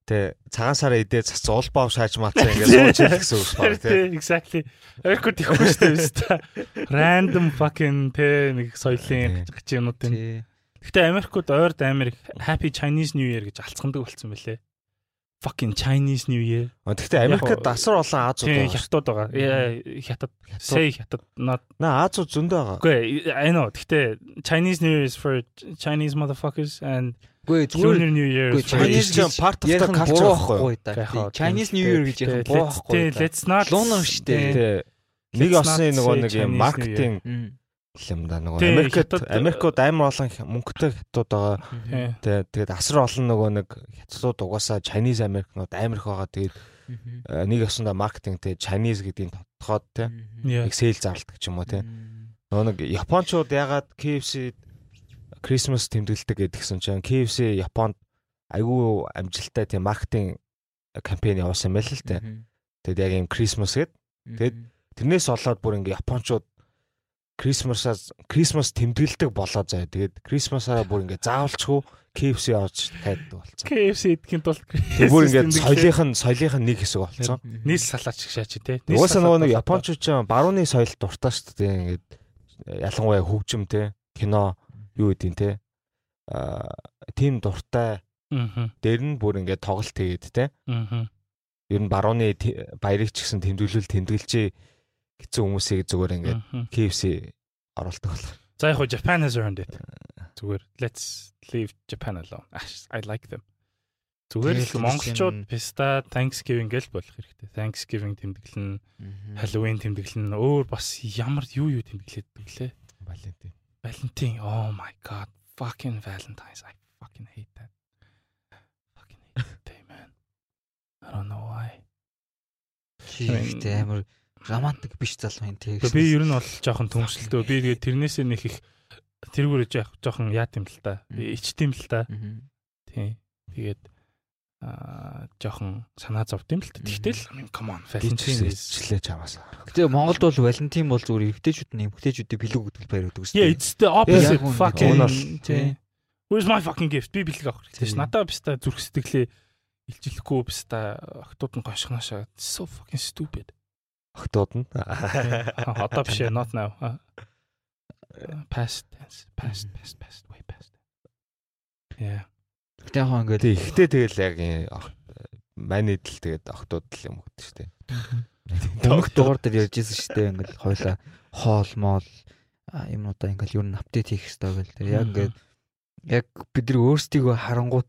тий цагаан сараа идээ цац улбав шааж маацаа ингээд сууж хэлэх гэсэн үг байна тий. Exactly. Америкт ихгүй шүү дээ биста. Random fucking тий нэг соёлын Тий. гачинууд юм. Гэхдээ Америкууд ойрд Америк Happy Chinese New Year гэж алцгандаг болсон байлээ. Fucking Chinese New Year. А, Гэхдээ Америкт асар олон Азууд байгаа. хятад байгаа. Хятад. Say хятад. Not Наа Азууд зөндөө байгаа. Үгүй, I know. Гэхдээ Chinese New Year is for Chinese motherfuckers and Үгүй зүгээр Lunar New Year. Үгүй, Chinese Chinese гэж part of the culture байхгүй да. Chinese New Year гэж нь буруу let's- not Lunar шүү дээ. Тэ нэг осны нөгөө нэг маркетинг. Юм да нөгөө Америкт Америкууд амар олон мөнгөтэй хятад байгаа. Тий. Тэ тэгээд асар олон нөгөө нэг хятадууд угаасаа Chinese Америкнууд амар их байгаа. Тэгээд э, нэг осондоо маркетингтэй Chinese гэдгийг. Yeah. яг сейл зарладаг ч юм уу. Мм. Нөгөө нэг Япончууд ягаад KFC Christmas тэмдэглэдэг гэдгсэн чинь KFC Японд айгүй амжилттай тийм маркетинг кампань явуулсан байл л. Мгм. Тэгээд яг юм Christmas гээд Тэгээд тэрнээс болоод бүр ингээ Япончууд Christmas-аас Christmas тэмдэглэдэг болоо заяа. Тэгээд Christmas-аа бүр ингээ заавалчгүй KFC явж хайдаг болсон. KFC эдгийн тул бүр ингээ соёлынх нь соёлынх нь нэг хэсэг болсон. Нийс салаач шиг шаачи те. Угаасаа нөгөө нэг Япончууд ч барууны соёл дуртай шүү дээ. Ингээд ялангуяа хөгжим те, кино юу гэдэг те. Аа тийм дуртай Аа. дээр нь бүр ингээ тоглолт хийгээд. Аа. Ер нь барууны баярыг ч гэсэн тэмдэглэл тэмдэглэжээ гэсэн хүмүүсийг зүгээр ингээ KFC оруулдаг бол. За яг хоо Japan has earned it. Зүгээр let's leave Japan alone. I like them. Зүгээр л монголчууд писта Thanksgiving гэл болох хэрэгтэй. Thanksgiving тэмдэглэн. Halloween тэмдэглэн өөр бас ямар юу юу тэмдэглэдэг лээ. Валентин. Valentine. Oh my god. Fucking Valentine's. I fucking hate that. Fucking hate that day, man. I don't know why. Чи ихтэй амар романтик биш залуу юм тий. Гэхдээ би ер нь бол жоохон төмсөлтөө. Би тэгээд тэрнээсээ нэг их тэргүүр яах жоохон яат юм л та. Ичт юм л та. Мгм. Тий. Тэгээд аа жоохон санаа зовд юм л та. Тэгтэл come on. Valentine ичлээ чамаас. Гэтэ Монголд бол Валентин бол зүгээр эмгтээчүүд нь эмгтээчүүдийг бэлэг өгдөг баяр өгдөг Yeah, it's the opposite. Яг. Fucking. Уун бол- Тий. Where's my fucking gift? Би бэлэг авах хэрэгтэй ш. Надаа биста зүрх сэтгэлээ илчлэхгүй биста охтууд нь гоншгоноошаа. So fucking stupid. Октод нь. Одоо биш ээ, not now. Past tense. Past, past, past, way past. Yeah. Гэтэ яг ингээд ихтэй тэгэл яг энэ ох- манайд л тэгээд октод л юм өгдөө штэ. өмнөх дугаар дээр ярьжсэн шүү дээ ингээд хойлоо хоол моол а, юмнуудаа ингээд юу н апдейт хийх хэрэгтэй гэл тэр яг ингээд яг бид нар өөрсдийгөө харангуут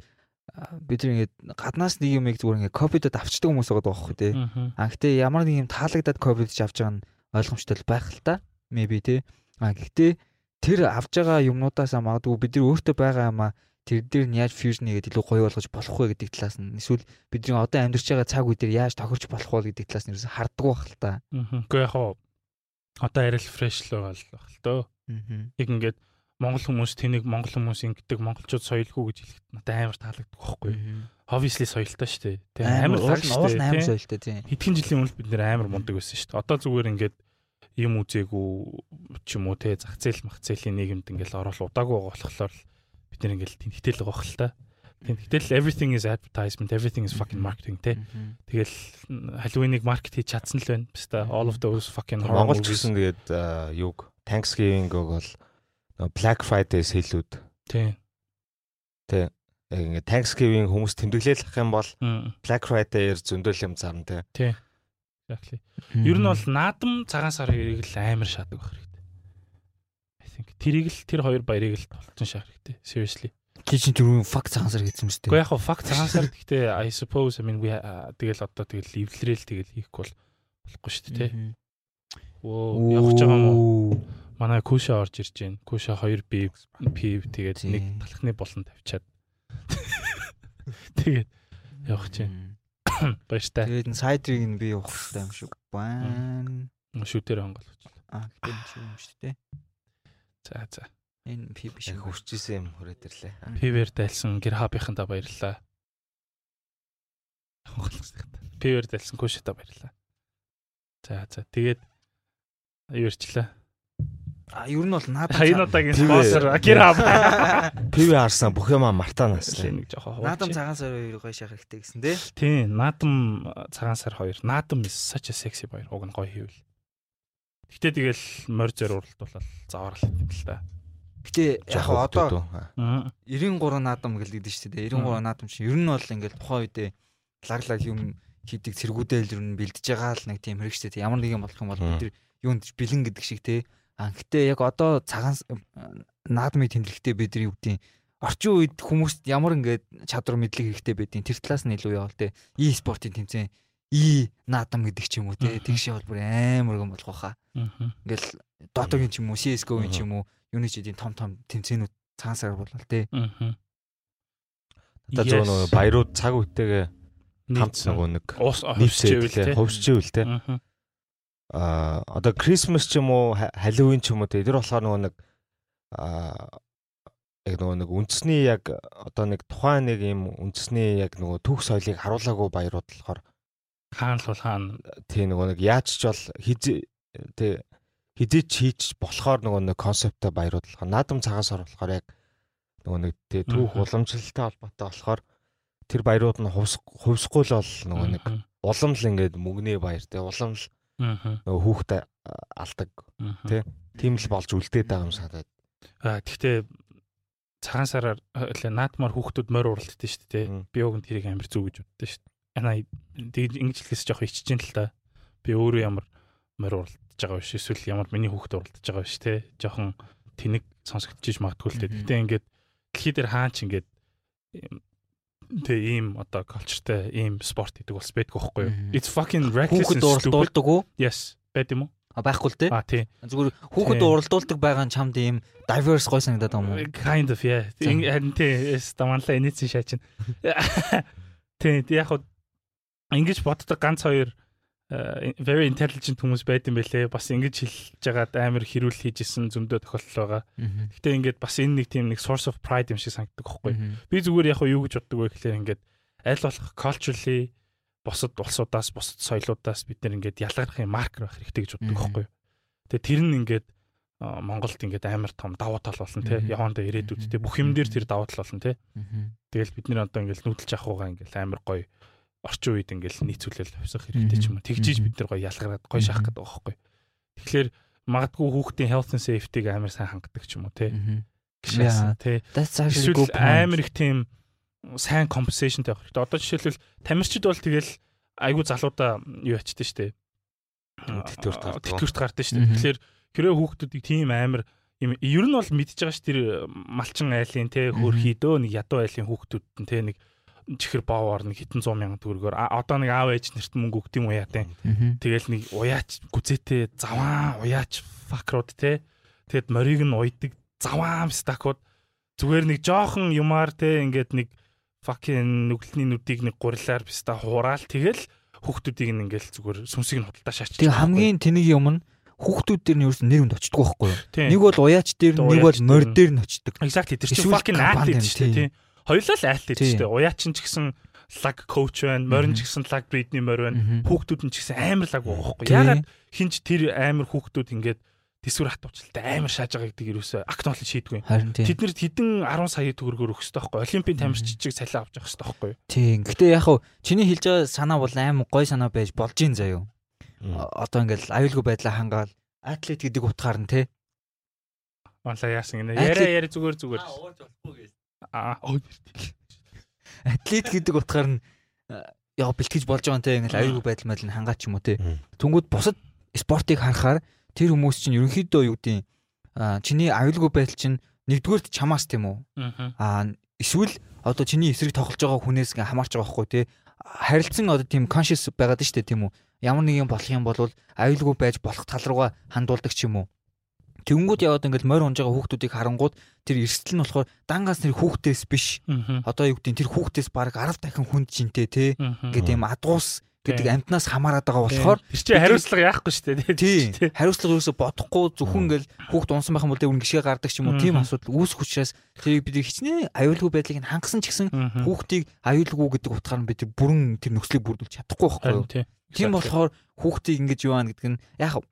бид ингээд гаднаас нэг юмыг зүгээр ингээд копидод авчдаг хүмүүс байгаа байхгүй тий. А гэтээ ямар нэг юм таалагдаад копидж авч байгаа нь ойлгомжтой л байх л та. Maybe тий. А гэхдээ тэр авж байгаа юмнуудаас магадгүй бид нар өөртөө байгаа юмаа тэр дээр нь яаж fusion хийгээд илүү гоё болгож болох вэ гэдэг талаас нь эсвэл бидний одоо амьдарч байгаа цаг үе дээр яаж тохирч болох вэ гэдэг талаас нь ерөөсө харддаг байх л та. Гэхдээ яг хоо одоо арай л фреш л байгаа л баг л. Аа. Яг ингээд монгол хүмүүс тэнийг монгол хүмүүс ингэдэг монголчууд соёлгүй гэж хэлэхэд надад амар таалагддаг байхгүй. Obviously соёлтой шүү дээ. Тэ амар уул лаг нь нь амар дээ. соёлтой тийм. Хэдхэн жилийн өмнө бид нэр амар мундаг байсан шүү дээ. Одоо зүгээр ингээд юм үзээгүй ч юм уу те зах зээл мах зээлийн нийгэмд ингээд ороол удаагүй байгаа болохоор бид нэр ингээд тэнхтэл байгаа хэл та. Тэнхтэл everything is advertisement, everything is fucking marketing те. Тэгэл Halloween-ыг маркет хийж чадсан л байна. Баста all of those fucking horror Монгол ч movies. гэсэн тэгээд юг Thanksgiving-г бол Black Friday сэлүүд тий. яг ингээ Thanksgiving хүмүүс тэмдэглээл ах юм бол Black Friday-ээр зөндөл юм зарна те. Exactly. Ер нь бол наадам цагаан сар хоёрыг л амар шаадаг байх хэрэгтэй. I think тэрийг л тэр хоёр баярыг л толтон шаах хэрэгтэй. Seriously. чи чинь түрүүн факт цагаан сар гэсэн юм шүү Гэхдээ дээ. яг хаа факт цагаан сар гэхдээ I suppose I mean we а, тэгэл одоо тэгэл эвлэрээл тэгэл хийхгүй бол болохгүй шүү дээ. тий. Оо явах гэж байгаа юм уу? Манай Куша орж ирж байна. Куша 2 би пив тэгээд нэг талхны болон тавьчаад. Тэгээд явах чинь баяртай. Тэгээд сайдрыг нь би явах хэрэгтэй юм шиг байна. Шүтээр хонголж. А гэдэг юм шүү дээ. За за. Энэ пи биш Яг юм. хүрээд ирлээ. Пивэр дайлсан гэр хабийнхандаа баярлалаа. Пивэр дайлсан Кушата баярлалаа. За за тэгээд юурчлаа. А ер нь бол наадам Хаян удаагийн спонсор хаб. ПV харсан бүх юм мартаанаас л. Нэг жоохон наадам хаваач. цагаан сар хоёр гоё шахах хэрэгтэй гэсэн тий. Тийм, наадам цагаан сар 2. Наадам is such a sexy баяр. Уг нь гоё хийвэл. Гэтэ тэгэл морь зөр уралдуулаад заваарл юм л та. Гэтэ яг одоо Аа. 93 наадам гэлдэж шүү дээ. 93 наадам чинь ер нь бол ингээл тухайн үедээ лаглаг юм хийдэг цэргүүдэл ер нь бэлдэж байгаа л нэг тийм хэрэг шүү дээ. Ямар нэг юм болох юм бол бид юунд бэлэн гэдэг шиг тий. А гэтээ яг одоо цагаан с- наадмыг тэмдэглэхдээ бид нар юу гэдэг орчин үед хүмүүст ямар ингээд чадвар мэдлэг хэрэгтэй байдیں۔ Тэр талаас нь илүү явал те. И спортын тэмцээн и наадам гэдэг ч юм уу те. Тэгш бол бүр амар гом болох байхаа. Ингээл дотогийн ч юм уу, CS:GO-ийн ч юм уу, юуны ч эдийн том том тэмцээнүүд цаансаар болвол те. Одоо зөв нөгөө баярууд цаг үетэйгээ хамт нөгөө нэг хувьсчихвэл те. Хувьсчихвэл те. Аа одоо Christmas ч юм уу, Halloween ч юм уу. Тэр болохоор нөгөө нэг аа яг нөгөө нэг үндэсний яг одоо нэг тухайн нэг юм үндэсний яг нөгөө түүх соёлыг харуулаагүй баярууд болохоор хаан л бол хаан. Тий нөгөө нэг яаж ч бол хизээ тий хизээч хийж болохоор нөгөө нэг концепттэй баярууд болохоор наадам цагаас ор болохоор яг нөгөө нэг тий түүх уламжлалтай холбоотой болохоор тэр баярууд нь хувьсгүй л бол нөгөө нэг улам л ингээд мөгний баяр тий улам л нөгөө хүүхдээ алдаг тий тийм л болж үлдээд байгаа юм санагдаад. А тэгтээ цагаан сараар наадмаар хүүхдүүд морь уралддаг шүү дээ. Би нь тэрийг амар зүг гэж боддог шүү. Ана тэгээд ингэж хэлэхээс жоох ичж ин л та. Би өөрөө ямар морь уралдаж байгаа биш эсвэл ямар миний хүүхд уралдаж байгаа биш те. Жохон тэнэг сонсогдчихж магадгүй л дээ. Гэтэ ингээд дэлхий дээр хаач ингээд тэг ийм одоо колчтой ийм спорт гэдэг бол спэдг байхгүй юу? It's fucking reckless. Хүүхд уралдуулдаг уу? Yes. Байд юм уу? байхгүй л те. А тий. Зүгээр хүүхэд уралдуулдаг байгаа нь чамд ийм diverse гой санагдаад байгаа юм уу? Kind of yeah. Харин тий стаманла инээсэн шаачин. Тий яг хуу ингэж боддог ганц хоёр very intelligent хүмүүс байд юм бэлээ. Бас ингэж хэлж жагаад амар хэрүүл хийж исэн зөндөө тохиолдол байгаа. Гэтэ ингээд бас энэ нэг тийм нэг source of pride юм шиг санагддаг байхгүй. Би зүгээр яг юу гэж боддог вэ гэхлээр ингээд аль болох culturally босод улсуудаас босод соёлуудаас бид нэр ингээд ялгархын маркер байх хэрэгтэй гэж боддог байхгүй. Тэгээ тэр нь ингээд Монголд ингээд амар том давуу тал болно тий. Явандаа ирээдүйд тий. Бүх юм дээр тэр давуу тал болно тий. Тэгэл бид нэр одоо ингээд нүүдэлж авахугаа ингээд амар гоё орчин үед ингээд нийцүүлэл хувьсах хэрэгтэй ч юм уу. Тэгжиж бид нар гоё ялгараад гоё шахах гэдэг байхгүй. Тэгэхээр магадгүй хүүхдийн health and safety-г амар сайн хангадаг ч юм уу тий. Гişээс тий. Эсвэл амар их тийм сайн compensation тавих хэрэгтэй. Одоо жишээлбэл тамирчид бол тэгэл айгүй залуудаа юу ячдаг штэ. Тэтгэврт гардаг. Тэтгэврт гардаг штэ. Тэгэхээр хэрэг хүүхдүүдийг тийм амар юм ер нь бол мэдж байгаа ш тэр малчин айлын те хөрхий дөө нэг ядуу айлын хүүхдүүд нь те нэг чихэр боовор нэг хитэн 100 мянган төгрөгөөр одоо нэг аав ээж нарт мөнгө өгд юм уу яа те. Тэгэл нэг уяач гүзээтэй заваа уяач факрууд те. Тэгэд морийг нь уйдаг заваам стакууд зүгээр нэг жоохон юмар те ингээд нэг fucking нүглэний нүдийг нэг гурилаар биста хураал тэгэл хүүхдүүдийг нь ингээл зүгээр сүнсийг нь худалдаа шаачдаг. Тэгээ хамгийн тэнэг юм нь хүүхдүүд дээр нь ерөөс нэр үнд очдөг байхгүй юу? Нэг бол уяач дээр нэг бол морь дээр нь очдөг. Exactly тэр чинь fucking athlete шүү дээ. Хоёулаа л athlete шүү дээ. Уяач нь ч гэсэн лаг коуч байна, морин ч гэсэн лаг бридний морь байна. Хүүхдүүд нь ч гэсэн амар лаг байхгүй. Ягаад хинч тэр амар хүүхдүүд ингээд тэсвэр хатуучтай амар шааж байгаа гэдэг юусоо актнол шийдгүй. Тэд нэр хэдэн 10 сая төгрөгөөр хэрэгтэй байхгүй. Олимпийн тамирчичиг салиа авч явах хэрэгтэй байхгүй. Тийм. Гэтэ яг хав чиний хэлж байгаа санаа бол амар гой санаа байж болж ийн заяо. Одоо ингээл аюулгүй байдлаа хангаал атлет гэдэг утгаар нь те. Онлаа яасан гинэ. Яриа яриа зүгээр зүгээр. Аа атлет гэдэг утгаар нь яа бэлтгэж болж байгаа юм те ингээл аюулгүй байдал мэл нь хангаач юм уу те. Тэнгүүд бусад спортыг харахаар тэр хүмүүс чинь ерөнхийдөө юу гэдэг а чиний аюулгүй байдал чинь нэгдүгээрт чамаас тийм үү? А эсвэл одоо чиний эсрэг тоглож байгаа хүнээс хамаарч байгаа байхгүй тий харилцсан одоо тийм conscious байгаад штэ тийм үү? Ямар нэг юм болох юм бол аюулгүй байж болох тал руугаа хандуулдаг ч юм уу Тэнгүүд яваад ингээл морь унж байгаа хүүхдүүдийг харангууд тэр эрсдэл нь болохоор дангаас нэр хүүхдээс биш. Одоо юу гэдэг тэр хүүхдээс баг 10 дахин хүнд жинтэй те. Ингээд юм адуус гэдэг амтнаас хамаарат байгаа болохоор тэр чинь хариуцлага яахгүй шүү дээ тий. хариуцлага юусо бодохгүй зөвхөн ингээл хүүхд унсан байх юм бол үүн гიშгэ гардаг ч юм уу тийм асуудал үүсэх учраас тэрийг бид хичнээн аюулгүй байдлыг хангасан ч гэсэн хүүхдийг аюулгүй гэдэг утгаар нь бид бүрэн тэр нөхцөлийг бүрдүүлж чадахгүй байхгүй юу? Тийм болохоор хүүхдийг ингэж юу аана гэдэг нь яг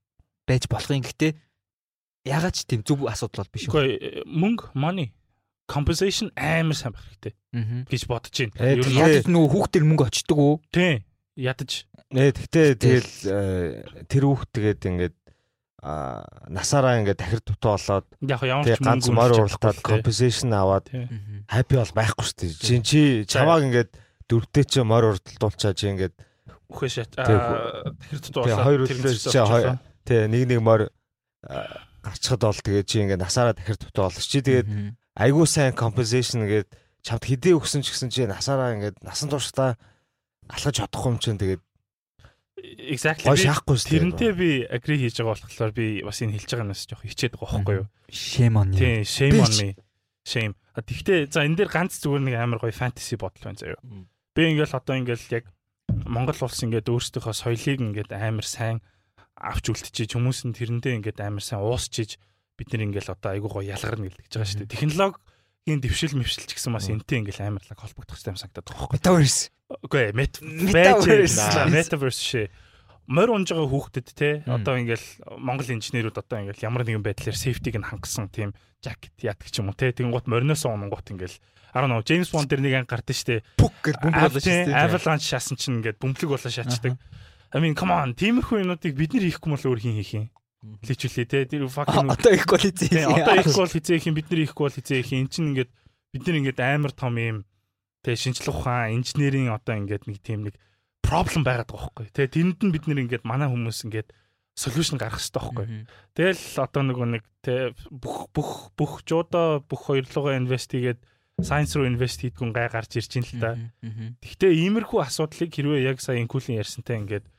байж болох юм гэхдээ ягаад ч тийм зөв асуудал бол биш үгүй мөнгө money compensation амар сайн байх хэрэгтэй гэж бодож байна. Ер нь яг нөгөө хүүхдэр мөнгө очдөг үү? Тийм ядаж. Нэ тэгтээ тэгэл э, тэр хүүхд тэгээд ингээд а насаараа ингээд дахир дутуу болоод яг ямар ч ганц морь уралтаад компенсашн аваад хаппи бол байхгүй шүү дээ. Чин чи чамааг ингээд дөрвтэй чи морь уралдуулчаа чи ингээд үхээ шат дахир дутуу болоод хоёр үлдээ чи тий нэг нэг морь гарчхад бол тэгээд чи ингээд насаараа дахир дутуу болно чи тэгээд айгуу сайн compensation гээд чамд хідээ өгсөн ч гэсэн чи насаараа ингээд насан туршдаа алхаж чадахгүй юм чинь тэгээд exactly шахахгүй шүү тэрнтэй би agree хийж байгаа болохоор би бас энэ хэлж байгаа юмнаас жоох хичээд байгаа байхгүй юу Shame on you. Тийм, shame on me. Shame. А тэгтээ за энэ дээр ганц зүгээр нэг амар гоё fantasy бодол байна заяа. Би ингээл одоо ингээл яг Монгол улс ингээд өөрсдийнхөө соёлыг ингээд амар сайн авч үлдчихэж хүмүүс нь тэрэндээ ингээд амар сайн уусчиж бид нар ингээл одоо айгуу гоё ялгарна гэлдэж байгаа шүү дээ. Технологийн дэвшил мэвшил ч гэсэн бас энтэй ингээл амар лаг холбогдох хэрэгтэй юм санагдаад байгаа байхгүй. Metaverse. Үгүй мет Metaverse. metaverse шээ. Морь унж байгаа хүүхдэд те одоо ингээл Монгол инженерүүд одоо ингээл ямар нэгэн байдлаар safety-г нь хангасан тийм жакет яадаг ч юм уу те тэгэнгუთ мориноос унгууд ингээл I don't know James Bond дэр нэг анги гардаг штэ Пүк гэж бөмбөг болоо дээ. Avalanche шаасан чинь ингээд бөмбөлөг болоо шаачдаг I mean come on тиймэрхүү юмнуудыг бид нар хийхгүй бол өөр хин хийх юм? Личүүлээ те тэр fucking Одоо их quality. Тийм, одоо их бол хизээ их юм бид нар ихгүй бол хизээ их эн чинь ингээд бид нар ингээд амар том юм. Тэгээ шинжлэх ухаан инженерийн одоо ингээд нэг тийм нэг проблем байгаад байгаа байхгүй тэгээ тэнд нь бид нар ингээд манай хүмүүс ингээд solution гаргах хэрэгтэй байхгүй тэгэл одоо нөгөө нэг тэ бүх бүх бүх жуудаа бүх хоёрлогоо инвест хийгээд science руу инвест хийдгүн гай гарч ирж ин л та. Гэхдээ иймэрхүү асуудлыг хэрвээ яг сая инкулийн ярьсантай ингээд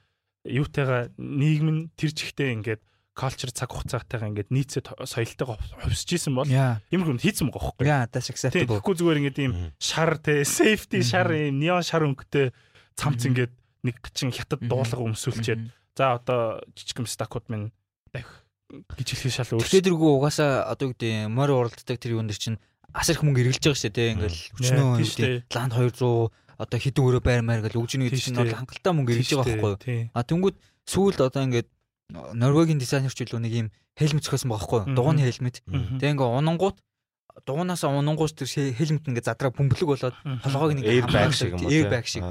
юутайгаа нийгэм нь тэр чигтээ ингээд culture цаг хугацаатайгаа ингээд нийцээ то- соёлтойгоо хувьсж исэн бол Яа. иймэрхүү хийцэн байгаа байхгүй. Яа, that's Тийм acceptable. тэгэхгүй зүгээр ингээд ийм шар те safety шар ийм неон шар өнгөтэй цамц ингээд нэг чин хятад дуулга өмсүүлчихэд за одоо жижигэн стакууд минь дах гэж хэлхий шал Тэгэхээр өөрчлөлт. тэргүй угаасаа одоо гэдэг морь уралддаг тэр юун дэр чинь асар их мөнгө эргэлж байгаа шүү дээ. Өчнөө тийм гэдэг шүү ланд 200 одоо хэдэн өрөө байр маяг гэл өгж нэг Тийм чинь бол хангалттай мөнгө эргэлж байгаа байхгүй юу? А тэнгууд сүүлд одоо ингээд Норвегийн дизайнерч илүү нэг юм хелмет зохиосон байгаа байхгүй юу? Дугууны хелмет. Тэгээ ингээ унангууд дугуунаасаа унангуус тэр хелмет ингээ задраа бөмбөлөг болоод толгойг нэг Airbag шиг юм уу, airbag шиг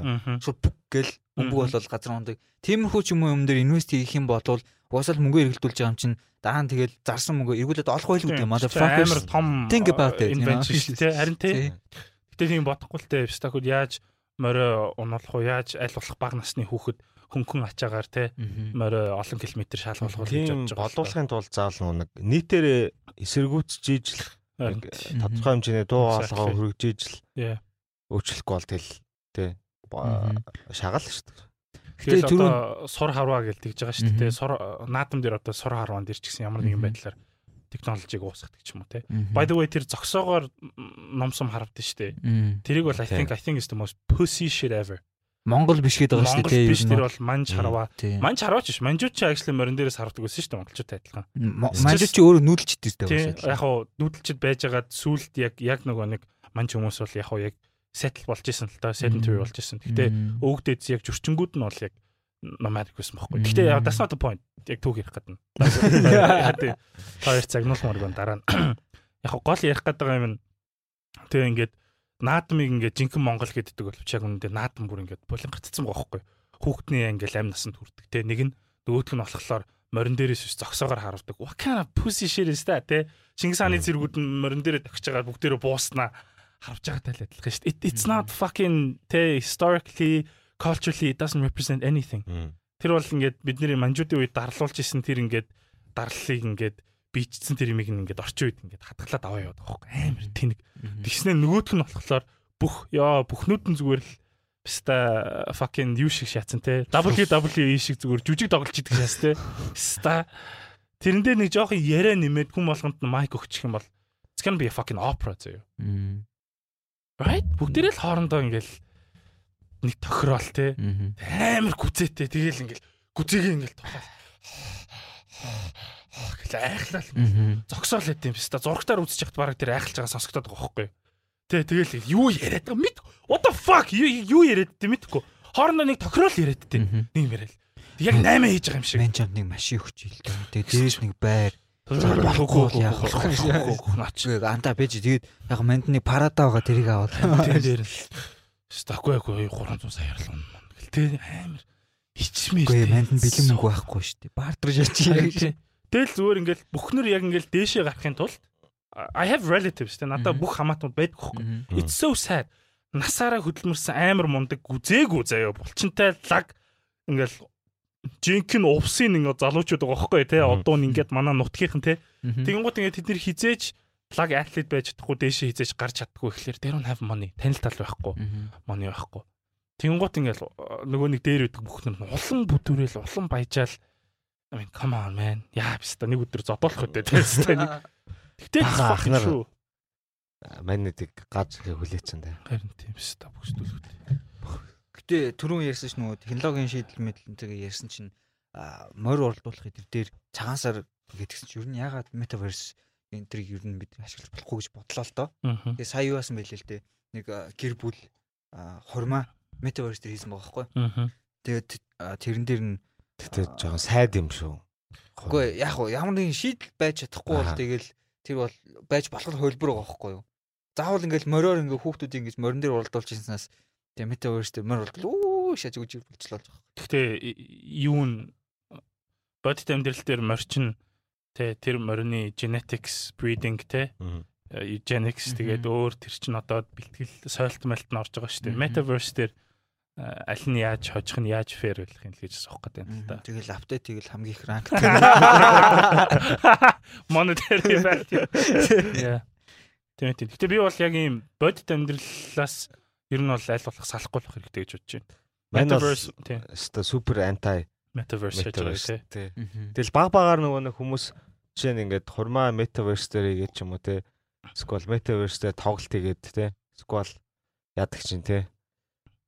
шууд бүк гэл бөмбөг болоод газар ундаг. Тиймэрхүү ч юм уу юм дээр инвест хийх юм бол угаасаа л мөнгө эргэлдүүлж байгаа юм чинь дараа нь тэгэл зарсан мөнгө эргүүлээд олох байлгүй Тийм, дээ. амар том Think about it, you know? invention шүү дээ. Харин тий. Гэтэ тийм бодохгүй л те стакууд яаж морио унуулах уу яаж аль болох бага насны хүүхэд хөнгөн ачаагаар те Мгм. морио олон километр шалгуулах гэж бодож байгаа. боловлохын тулд заавал нэг нийтээр эсэргүүцж ижил Харин нэг тий. тодорхой хэмжээний дуу хоолойгоо хөргөж ижил өөрчлөхгүй бол тэл тий Мгм. шагаал шүү дээ. Түрүүн- одоо сур харваа гэлдэж байгаа шүү дээ. Сур наадам дээр одоо сур харваан дээр ч гэсэн ямар нэгэн байдлаар технологиг уусгадаг ч юм уу те. By the way тэр зогсоогоор номсом харагдсан шүү дээ. Тэрийг бол I think I think is the most pussy shit ever. Монгол биш гэдэг байгаа шүү Монгол дээ. биш тэр бол манж тийм. Манж харваач биш. Манжууд ч actually морин дээрээс хардаг байсан шүү дээ монголчуудтай адилхан. Манж чи өөрөө нүүдэлчтэй Тийм байсан. яг хуу нүүдэлчд байжгаад сүулт яг яг нөгөө нэг манж хүмүүс бол яг хуу яг settle болж исэн л та sedentary болж исэн. Гэтэ өвгдөөд яг зөрчингүүд нь бол яг nomadic байсан байхгүй. Гэтэ яг that's not the point. Яг түүх ярих гэдэг нь. Тийм. Хоёр цагнуулмаар гон дараа нь. Яг гол ярих гэдэг юм нь тэгээ ингээд наадмыг ингээд жинхэнэ Монгол гэддэг бол яг үнэндээ наадам бүр ингээд булан гацсан байгаа байхгүй. Хүүхдний ингээл амь насанд хүрдэг. Тэ нэг нь нөгөөх нь болохоор морин дээрээс ус зогсоогоор харавдаг. What kind of pussy shit is that? Тэ Чингис хааны зэргүүд нь морин дээрээ тагч байгаа бүгдээрээ бууснаа харж байгаатай л адилхан шүү дээ. It- It's not fucking тэ historically culturally it doesn't represent anything. Тэр бол ингээд бидний манжуудын үед дарлуулж исэн тэр ингээд дарлалыг ингээд бичсэн тэр имийг ингээд орчин үед ингээд хатгалаад аваа яваад байгаа байхгүй амар тэнэг. Тэгснэ нөгөөх нь болохоор бүх яа бүхнүүд нь зүгээр л ста fucking юу шиг шатсан те? WWE шиг зүгээр жүжиг тоглож идэг шээс те? Ста тэрэн дээр нэг жоохон яриа нэмээд хүм болгонд нь майк өгчих юм бол it's gonna be a fucking opera зөө right? Бүгдээрээ л хоорондоо ингээл нэг тохирол те. Амар гүцээтэй тэгэл ингээл гүцээгээ ингээл тухай гэл айхлал зогсоол байт юм ста зургатаар үзэж яхад бараг тэр айхлаж байгаа сонсогдоод байгаа байхгүй. Тэ тэгэл юу яриад байгаа? Мэд. What the fuck? Юу яриад дээ? Мэдгүй хоорондоо нэг тохирол яриад дээ. Нэг юм яриад. Яг 8 хийж байгаа юм шиг. Менчанд нэг машин өгч ил дээ. Тэгээ дээрээс нэг байр. болохгүй Болохгүй, яах вэ? наач анда бэж тэгээд яг мандны парада байгаа тэрийг аваад. тэр дээр стакгүй айгүй 300 сая ярлаа гэл тэ амар хичмээ Үгүй манд нь бэлэн мөнгө байхгүй шүү дээ. Бартер шаач. Тэгэл зүгээр ингээл бүхнэр яг ингээл дээшээ гарахын тулд I have relatives тэ надад Мгм. бүх хамаатууд байдаг хөхгүй. It's so sad. Насаараа хөдөлмөрсөн амар мундаг гүзээгүү заяа булчинтай лаг ингээл жинхэнэ увсын ингээ залуучууд байгаа тий Мгм. одоо нь ингээд манай нутгийнхан тий Тэг тэгэнгუთ ингээ тэд нэр хизээж плаг атлет байж чадахгүй дээшээ хизээж гарч чаддгүй гэхлээр they don't have money. Танил тал байхгүй. Money байхгүй. Тэнгуут ингээл нөгөө нэг дээр үүдэг бүх юм улам бүдүүрэл улам баяжаал I mean come on man. Яа биста нэг өдөр зодоолох үдэ тийм нэг. Тэгтээ fucking ахнаар. true. манайдыг гаж ихэ хүлээчихэн дээ. Харин тийм биста бүсдүүлэх. Гэтэ түрүүн ярьсан ч нөгөө технологийн шийдэл мэдлэнтэйгээ ярьсан чинь морь уралдуулах дээр цагаансаар гэдгсэн чинь ер нь ягаад метаверс энэ трийг ер нь бид ашиглаж болохгүй гэж бодлоо л доо. Тэгээ сая юу яасан байлээ л дээ. Нэг гэр бүл а, хурмаа метаверс дээр хийсэн байгаа байхгүй. Тэгээд тэрэн дээр нь Тэгтээ жоохон сайд юм шүү. үгүй яг уу ямар нэгэн шийдэл байж чадахгүй бол тэгэл тэр бол байж болох хөлбөр байгаа байхгүй юу. Заавал ингээл мориор ингээ хүүхдүүд ингэж морин дээр уралдуулж ирсэнээс тэгээ метаверс дээр морь уралдуул уу шаж үжиг болчлоо. Гэхдээ и- юу н бодит амьдрал дээр морчин тэ тэр морины genetics breeding тэ eugenics тэгээд өөр тэр чин одоо бэлтгэл сойлт мэлт нь орж байгаа шүү дээ. Metaverse дээр э, аль нь яаж хожих нь яаж fair байх юм л гэж асуух гэдэг юм л да. Тэгэл апдейт тэгэл хамгийн их ранг. Monetary value. Yeah. Тийм тийм. Гэтэ би бол яг ийм бодит амьдралаас ер нь бол аль болох салахгүй болох хэрэгтэй гэж бодож байна. Metaverse тийм өста супер анти metaverse гэж metaverse тийм. Тэгэл баг багаар нөгөө нэг хүмүүс жишээ нь ингээд хурмаа metaverse дээр игээд ч юм уу те. Эсвэл metaverse дээр тоглолт игээд те. Эсвэл яадаг чинь те.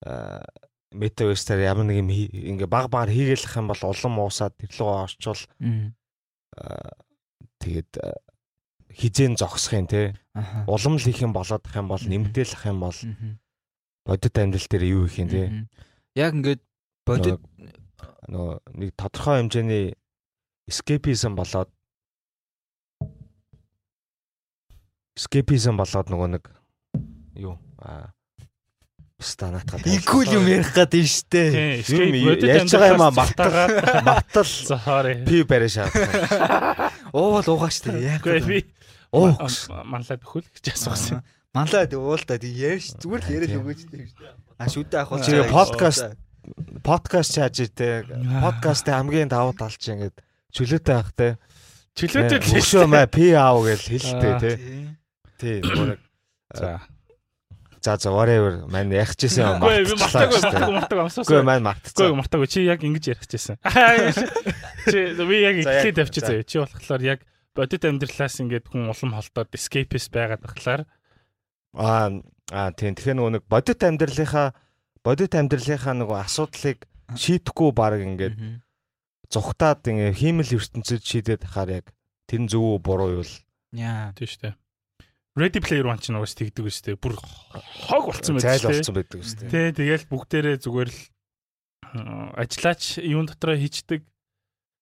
Аа metaverse дээр ямар нэг юм ингээ баг багаар хийгээлэх юм бол улам уусаад лугаа орчвол аа, тэгээд хизэн зогсох юм те. Улам л их юм болоод ах юм бол нэмдэлэх юм бол бодит амьдрал дээр юу их юм те. Яг ингээд бодит нөгөө нэг тодорхой хэмжээний escapism болоод escapism болоод нөгөө нэг юу аа станатгаад Игүүл юм ярих гээд байна штэ. Тийм, Юм ярьж байгаа юм аа, цухтагаад мартал sorry. пи барай шаардсан. Уувал уугаа штэ. Яг. Гэхдээ би Оо манлаад өхөл гэж асуусан. Манлаа тэг уулда тэг ярьж зүгээр л яриад Тийм. өгөөч тэг. А шүдэ ах бол Чи подкаст подкаст чааж итэ подкастын хамгийн давуу тал чи ингээд чөлөөтэй байх те. Чөлөөтэй л Өшөө маа пи аав гэж хэлтэй те. Тий. Нөгөө нэг За. за за whatever мань яхчихсан юм Үгүй би мартаагүй мартаагүй мартаагүй Үгүй амсуусан. мань Үгүй мартцсан. мартаагүй чи яг ингэж ярих гэжсэн. Чи би яг яг- ихлээд авчи за. заяа. Чи болохоор яг бодит амьдралаас ингээд хүн улам холдоод escapist байгаад болохоор Аа аа тийм тэгэхээр нөгөө нэг бодит амьдралынхаа бодит амьдралынхаа нөгөө асуудлыг шийдэхгүй баг ингээд зүхтаад ингээ хиймэл ертөнцид шийдээд тахаар яг тэр нь зөв үү буруу юу л Яа. тийм шүү дээ. Ready Player One ч нугас тэгдэг дээ. Бүр хог болцсон байдаг зайл шүү дээ. болсон байдаг шүү дээ. Тэ тэгэл бүгдээрээ зүгээр л ажиллаач юун дотроо хийчдэг.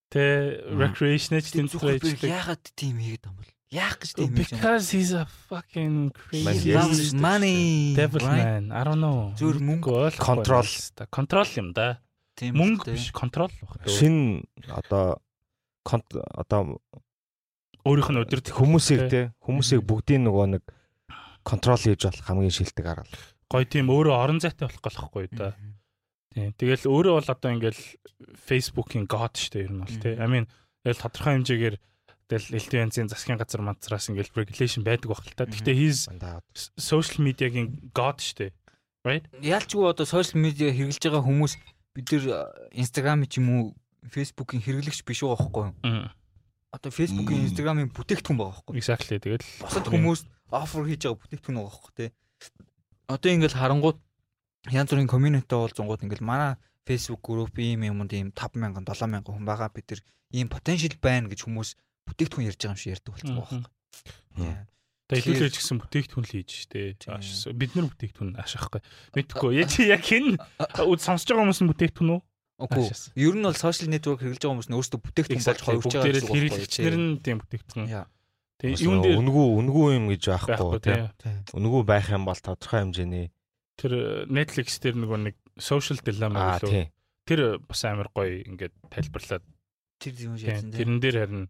Тэ recreation-эж тэнд дотроо хийчдэг. яагаад тийм хийгээд юм бол? Яах гэж тийм хийж байгаа? Because he's a fucking crazy. Loves money. devil man. I don't know. Зүгээр мөнгө. Control. Control юм да. Мөнгө үстэй. биш, control баг. Шин одоо конт одоо Өөрийнх нь өдөрт хүмүүсийг те хүмүүсийг бүгдийн нөгөө нэг контрол хийж болох хамгийн шилдэг арга. гоё тийм өөрөө орон зайтай болох болохгүй да. Тийм. Тэгэл өөрөө бол одоо ингээл Facebook-ийн god штэ ер нь бол тий. I mean тэгэл тодорхой хэмжээгээр тэгэл элтвэнцийн засгийн газар манцраас ингээл regulation байдаг байх л та. Гэхдээ he's social media-гийн god штэ. Right? Яалчгүй одоо сошиал медиа хэрэглэж байгаа хүмүүс бид нар Instagram ч юм уу Facebook-ийн хэрэглэгч биш байгаа байхгүй юу? Одоо Facebook-ийн Instagram-ийн бүтээгдэхүүн байгаа байхгүй? Exactly. Тэгэл Босод хүмүүс offer хийж байгаа бүтээгдэхүүн байгаа байхгүй тий. Одоо ингээл харангууд янз бүрийн community уулзангууд ингээл манай Facebook group ийм юмд ийм 5000 7000 хүн байгаа бид нар ийм potential байна гэж хүмүүс бүтээгдэхүүн ярьж байгаа юм шиг ярьдаг Мгм. байхгүй? Тэгээ илүүлж гисэн бүтээгдэхүүн л хийж штэ. Бид нар бүтээгдэхүүн ашаахгүй. Мэдхгүй. Чи яг хин үд сонсож байгаа хүмүүс нь бүтээгдэхүүн үү? Аашаас. Ер нь бол social network хэрэглэж байгаа хүмүүс нь өөрсдөө бүтээгдэхүүн болж хоёрч байгаа гэсэн үг юу? хэрэглэгчнэр нь тийм бүтээгдэхүүн. Яа. Тэгээ юун дээр үнгүү үнгүү юм гэж байхгүй те. тийм. Үнгүү байх юм бол тодорхой хэмжээний Тэр Netflix дээр нөгөө нэг social dilemma гэлөө. Тэр бас амар гоё ингээд тайлбарлаад Тэр юм тийм. Тэрэн дээр харин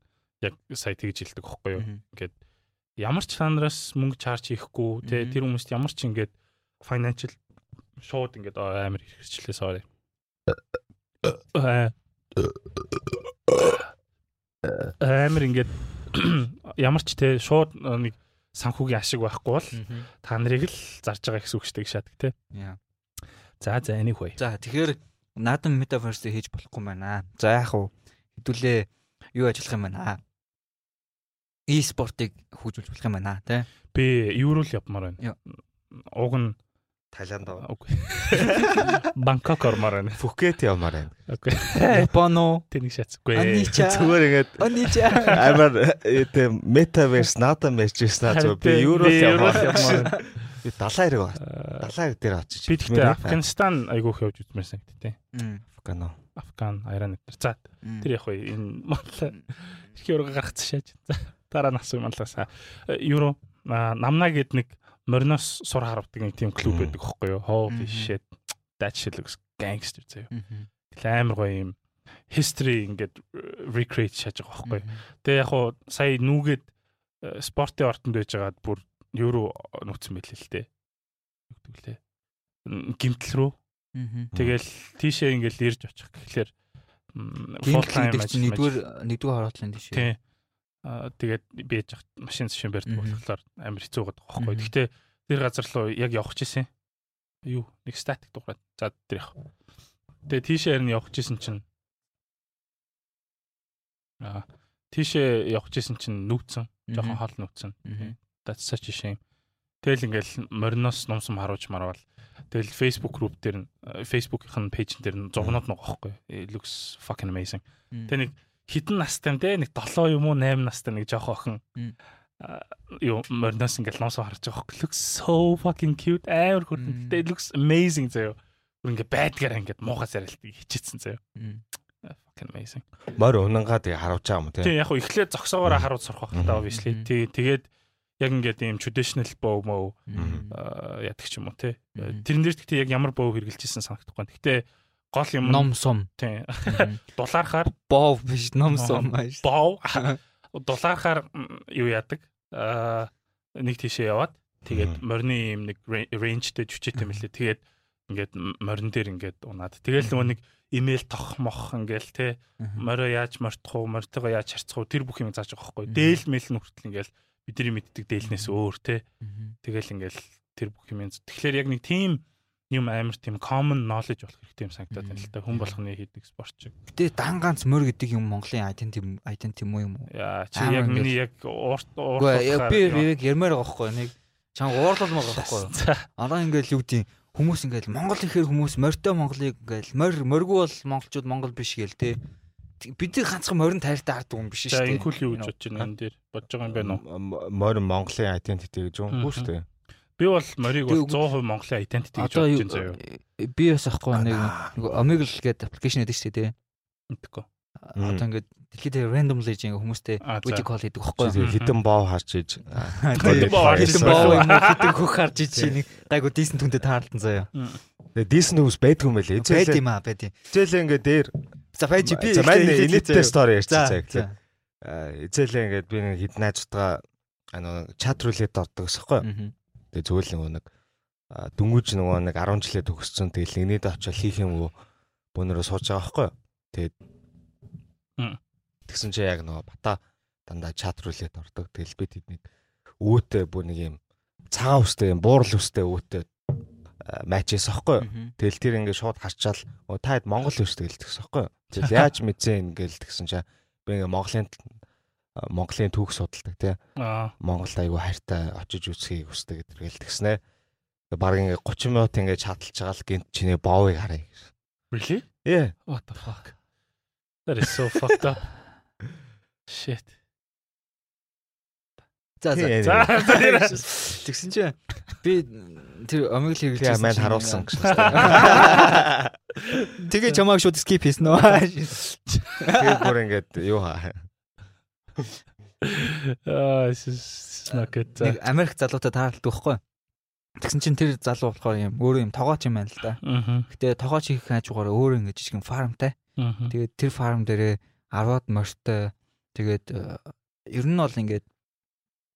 яг сая тэгж хэлдэг байхгүй юу? Мгм. Ямар ч чанараас мөнгө чарж хийхгүй тий Мгм. тэр хүмүүст ямар ч ингээд financial шууд ингээд амар хэрэгчлээ sorry. Аа. амар ингээд ямар ч тий шууд нэг санхүүгийн ашиг байхгүй бол та нарыг л зарж байгаа гэсэн үг шүү дээ шатг те. За за anyway. За тэгэхээр наадам метаверс хийж болохгүй байна. За яах вэ? Хэдүүлээ юу ажиллах юм байна? E-спортыг хөгжүүлж болох юм байна тий. Би евро л явмаар байна. Уг нь Таиланд аваа. Окей. Бангкок ормоор байна. Пхукет явмаар байна. Окей. Японо. Тэнийг шатсгүй. Анича. Зүгээр ингээд Анича. амар это метаверс надад мэрчсэн аа зүгээр би евро Би евро явмаар байна. Би 70 хэрэг ба. 70 дээр очиж. Би тэгтээ Афганистан айгүйх явж үзмээрсэн гэдэг. Афгано. Афган, Иран гэдэг. За тэр яг вэ энэ Монгол их евро гаргацсан шааж. За дараа нь асуу манлаасаа. Евро а, намна гэд нэг мориноос сур харавдаг нэг тийм клуб байдаг хөөхгүй юу. Holy shit. That shit looks gangster заяа. Тэгэл амар гоё юм history ингээд э, recreate шааж байгаа хөөхгүй. Тэгээ яг хуу сая нүүгээд э, спортын ортонд байжгаад бүр евро нөхцөн байлээ л дээ. Юу гэдэг лээ. Гимтэл рүү Тэгэл тийшээ ингээл ирж очих гэхлээр м, full time Гимтэл чинь ажил- нэгдүгээр нэгдүгээр хороотлын тийш. Тэгээд би яж хат машин зшин барьдаг болохоор амар хэцүү байгаа байхгүй. Гэхдээ тэр газар руу яг явах гэсэн. Юу нэг статик дуурайд. За тэр явах. Тэгээд тийшээ харин явах гэсэн чинь аа тийшээ явах гэсэн чинь нүүцэн. Жохон хол нүүцэн. That's such a shame. Тэгэл ингээл мориноос нумсам харуулж марвал. Тэгэл Facebook group дээр нь э, Facebook-ийн пэйж дээр нь зургнууд нэг байхгүй. It looks fucking amazing. Тэ нэг хитэн настай юм те нэг 7 юм уу 8 настай нэг жоох охин. Юу мориноос ингээл нумсам харж байгаа байхгүй. Looks so fucking cute. Амар. Тэ it looks amazing заяа. Бүр ингээ байдгаар ингээд муухай зарилтыг хичээсэн заяа. Fucking amazing. Морь унангаа тэгээ харуулж байгаа юм тий. Тий яг хуу эхлээд зогсоогоороо Мм. харуул сурах байх та obviously. Тий тэгээд яг ингээд ийм traditional Мм. аа, яадаг ч юм уу. Мм. Тэрэн дээр гэхдээ яг ямар боов хэрэгжилжсэн санагдахгүй. Гэхдээ гол юм Ном сум. тий. Дулаархаар Бов биш ном сум ааш. бов дулаархаар юу яадаг. Нэг тийшээ яваад тэгээд морины юм нэг рейнжтэй жүчээтэй мэлээ. Тэгээд ингээд морин дээр ингээд унаад. Тэгэл нөгөө нэг имэйл тох мох ингээл те морио яаж мортох уу, мортойгоо яаж харьцах уу тэр бүх юм зааж байгаа байхгүй. Дээл мэйл нь хүртэл ингээл бидний мэддэг дээлнээс өөр те. Тэгэл ингээл тэр бүх юм. Тэгэхээр яг нэг тийм юм амар тийм common knowledge болох хэрэгтэй юм санагдаад байна л да. Хүн болгоны хийдэг спорт шиг. Гэтэ дан ганц мөр гэдэг юм Монголын identity identity юм уу юм уу? Яа чи яг миний яг уурт ээ, би би яг ярмаар байгаа байхгүй нэг чам уурлал маа байхгүй. Алаа ингээл юу гэдэг хүмүүс ингээл Монгол ихээр хүмүүс морьтой Монголыг ингээл морь морьгүй бол монголчууд Монгол биш гээл те. Бид нар ганцхан морин тайртай хардаг юм биш За шүү дээ. энэ хүл юу гэж бодож байна энэ дээр бодож байгаа юм байна уу? Морь Монголын identity гэж юм Мгм. шүү дээ. Би бол морийг бол Би- 100% Монголын identity гэж бодож юу байна заяа. би бас ахгүй нэг нэг Omegle гэдэг аппликейшн байдаг шүү дээ. Мэдхгүй. Одоо ингээд дэлхийд randomly ингээ хүмүүстэй video call хийдэг байхгүй. тэгээ хитэн боо харж иж. Хитэн боо харж уу хитэн хөх харж ичи нэг гайгуу decent хүнтэй таарлан заяа. Тэгээ дийсэн хүмүүс байдгүй юм байлээ. Байд юм аа байд юм. эцээлээ ингээ дээр За байж би За манай стори За ярьчихсан тийм. Эцээлээ ингээд би нэг хід найзтайгаа ано чат рулет ордог гэсэхгүй. Мгм. Тэгээ зүгээр л нөгөө нэг дөнгөж нөгөө нэг 10 жилээ төгссөн тэгэл нэгнээд очиод хийх юм уу бөөнөрөө сууж байгаа байхгүй. Тэгээд Мм. тэгсэн чи яг нөгөө бата дандаа чат рулет ордог. Тэгэл би тэднийг өөтөө бүр нэг юм цагаан үстэй юм буурал үстэй өөтөө матчээс аахгүй. Тэгэл тэр ингээд шууд харчаал "Оо, та хэд Монгол үстэй гэлтгсэн аахгүй. Тэгэл яаж мэдсэн ингээл тэгсэн чи би ингээ Монголын Монголын түүх судалдаг тий. Монголд айгүй хайртай очиж үзхийг хүсдэг гэдэргээл тэгснэ. Бараг ингээ 30 минут ингээ чаталж байгаа л гинт чиний боовыг харъя. Really? Ээ. What the fuck? That is so fucked up. Shit. За за. За Тэгсэн чи би тэр Тэгээ байсан маань чинь- харуулсан гэсэн. Тэгээ чамааг шууд skip хийсэн нөө. Тэгээ бүр ингээд юу хаа. Аа. За. Нэг Америк залуутай тааралдаг байхгүй. Тэгсэн чинь тэр залуу болохоор юм өөрөө юм тогооч юм байна л да. Гэтэ тогооч хийх хажуугаар өөрөө ингэ жижигэн фармтай. Тэгээд тэр фарм дээрээ 10-аад морьтой тэгээд э, ер нь бол ингээд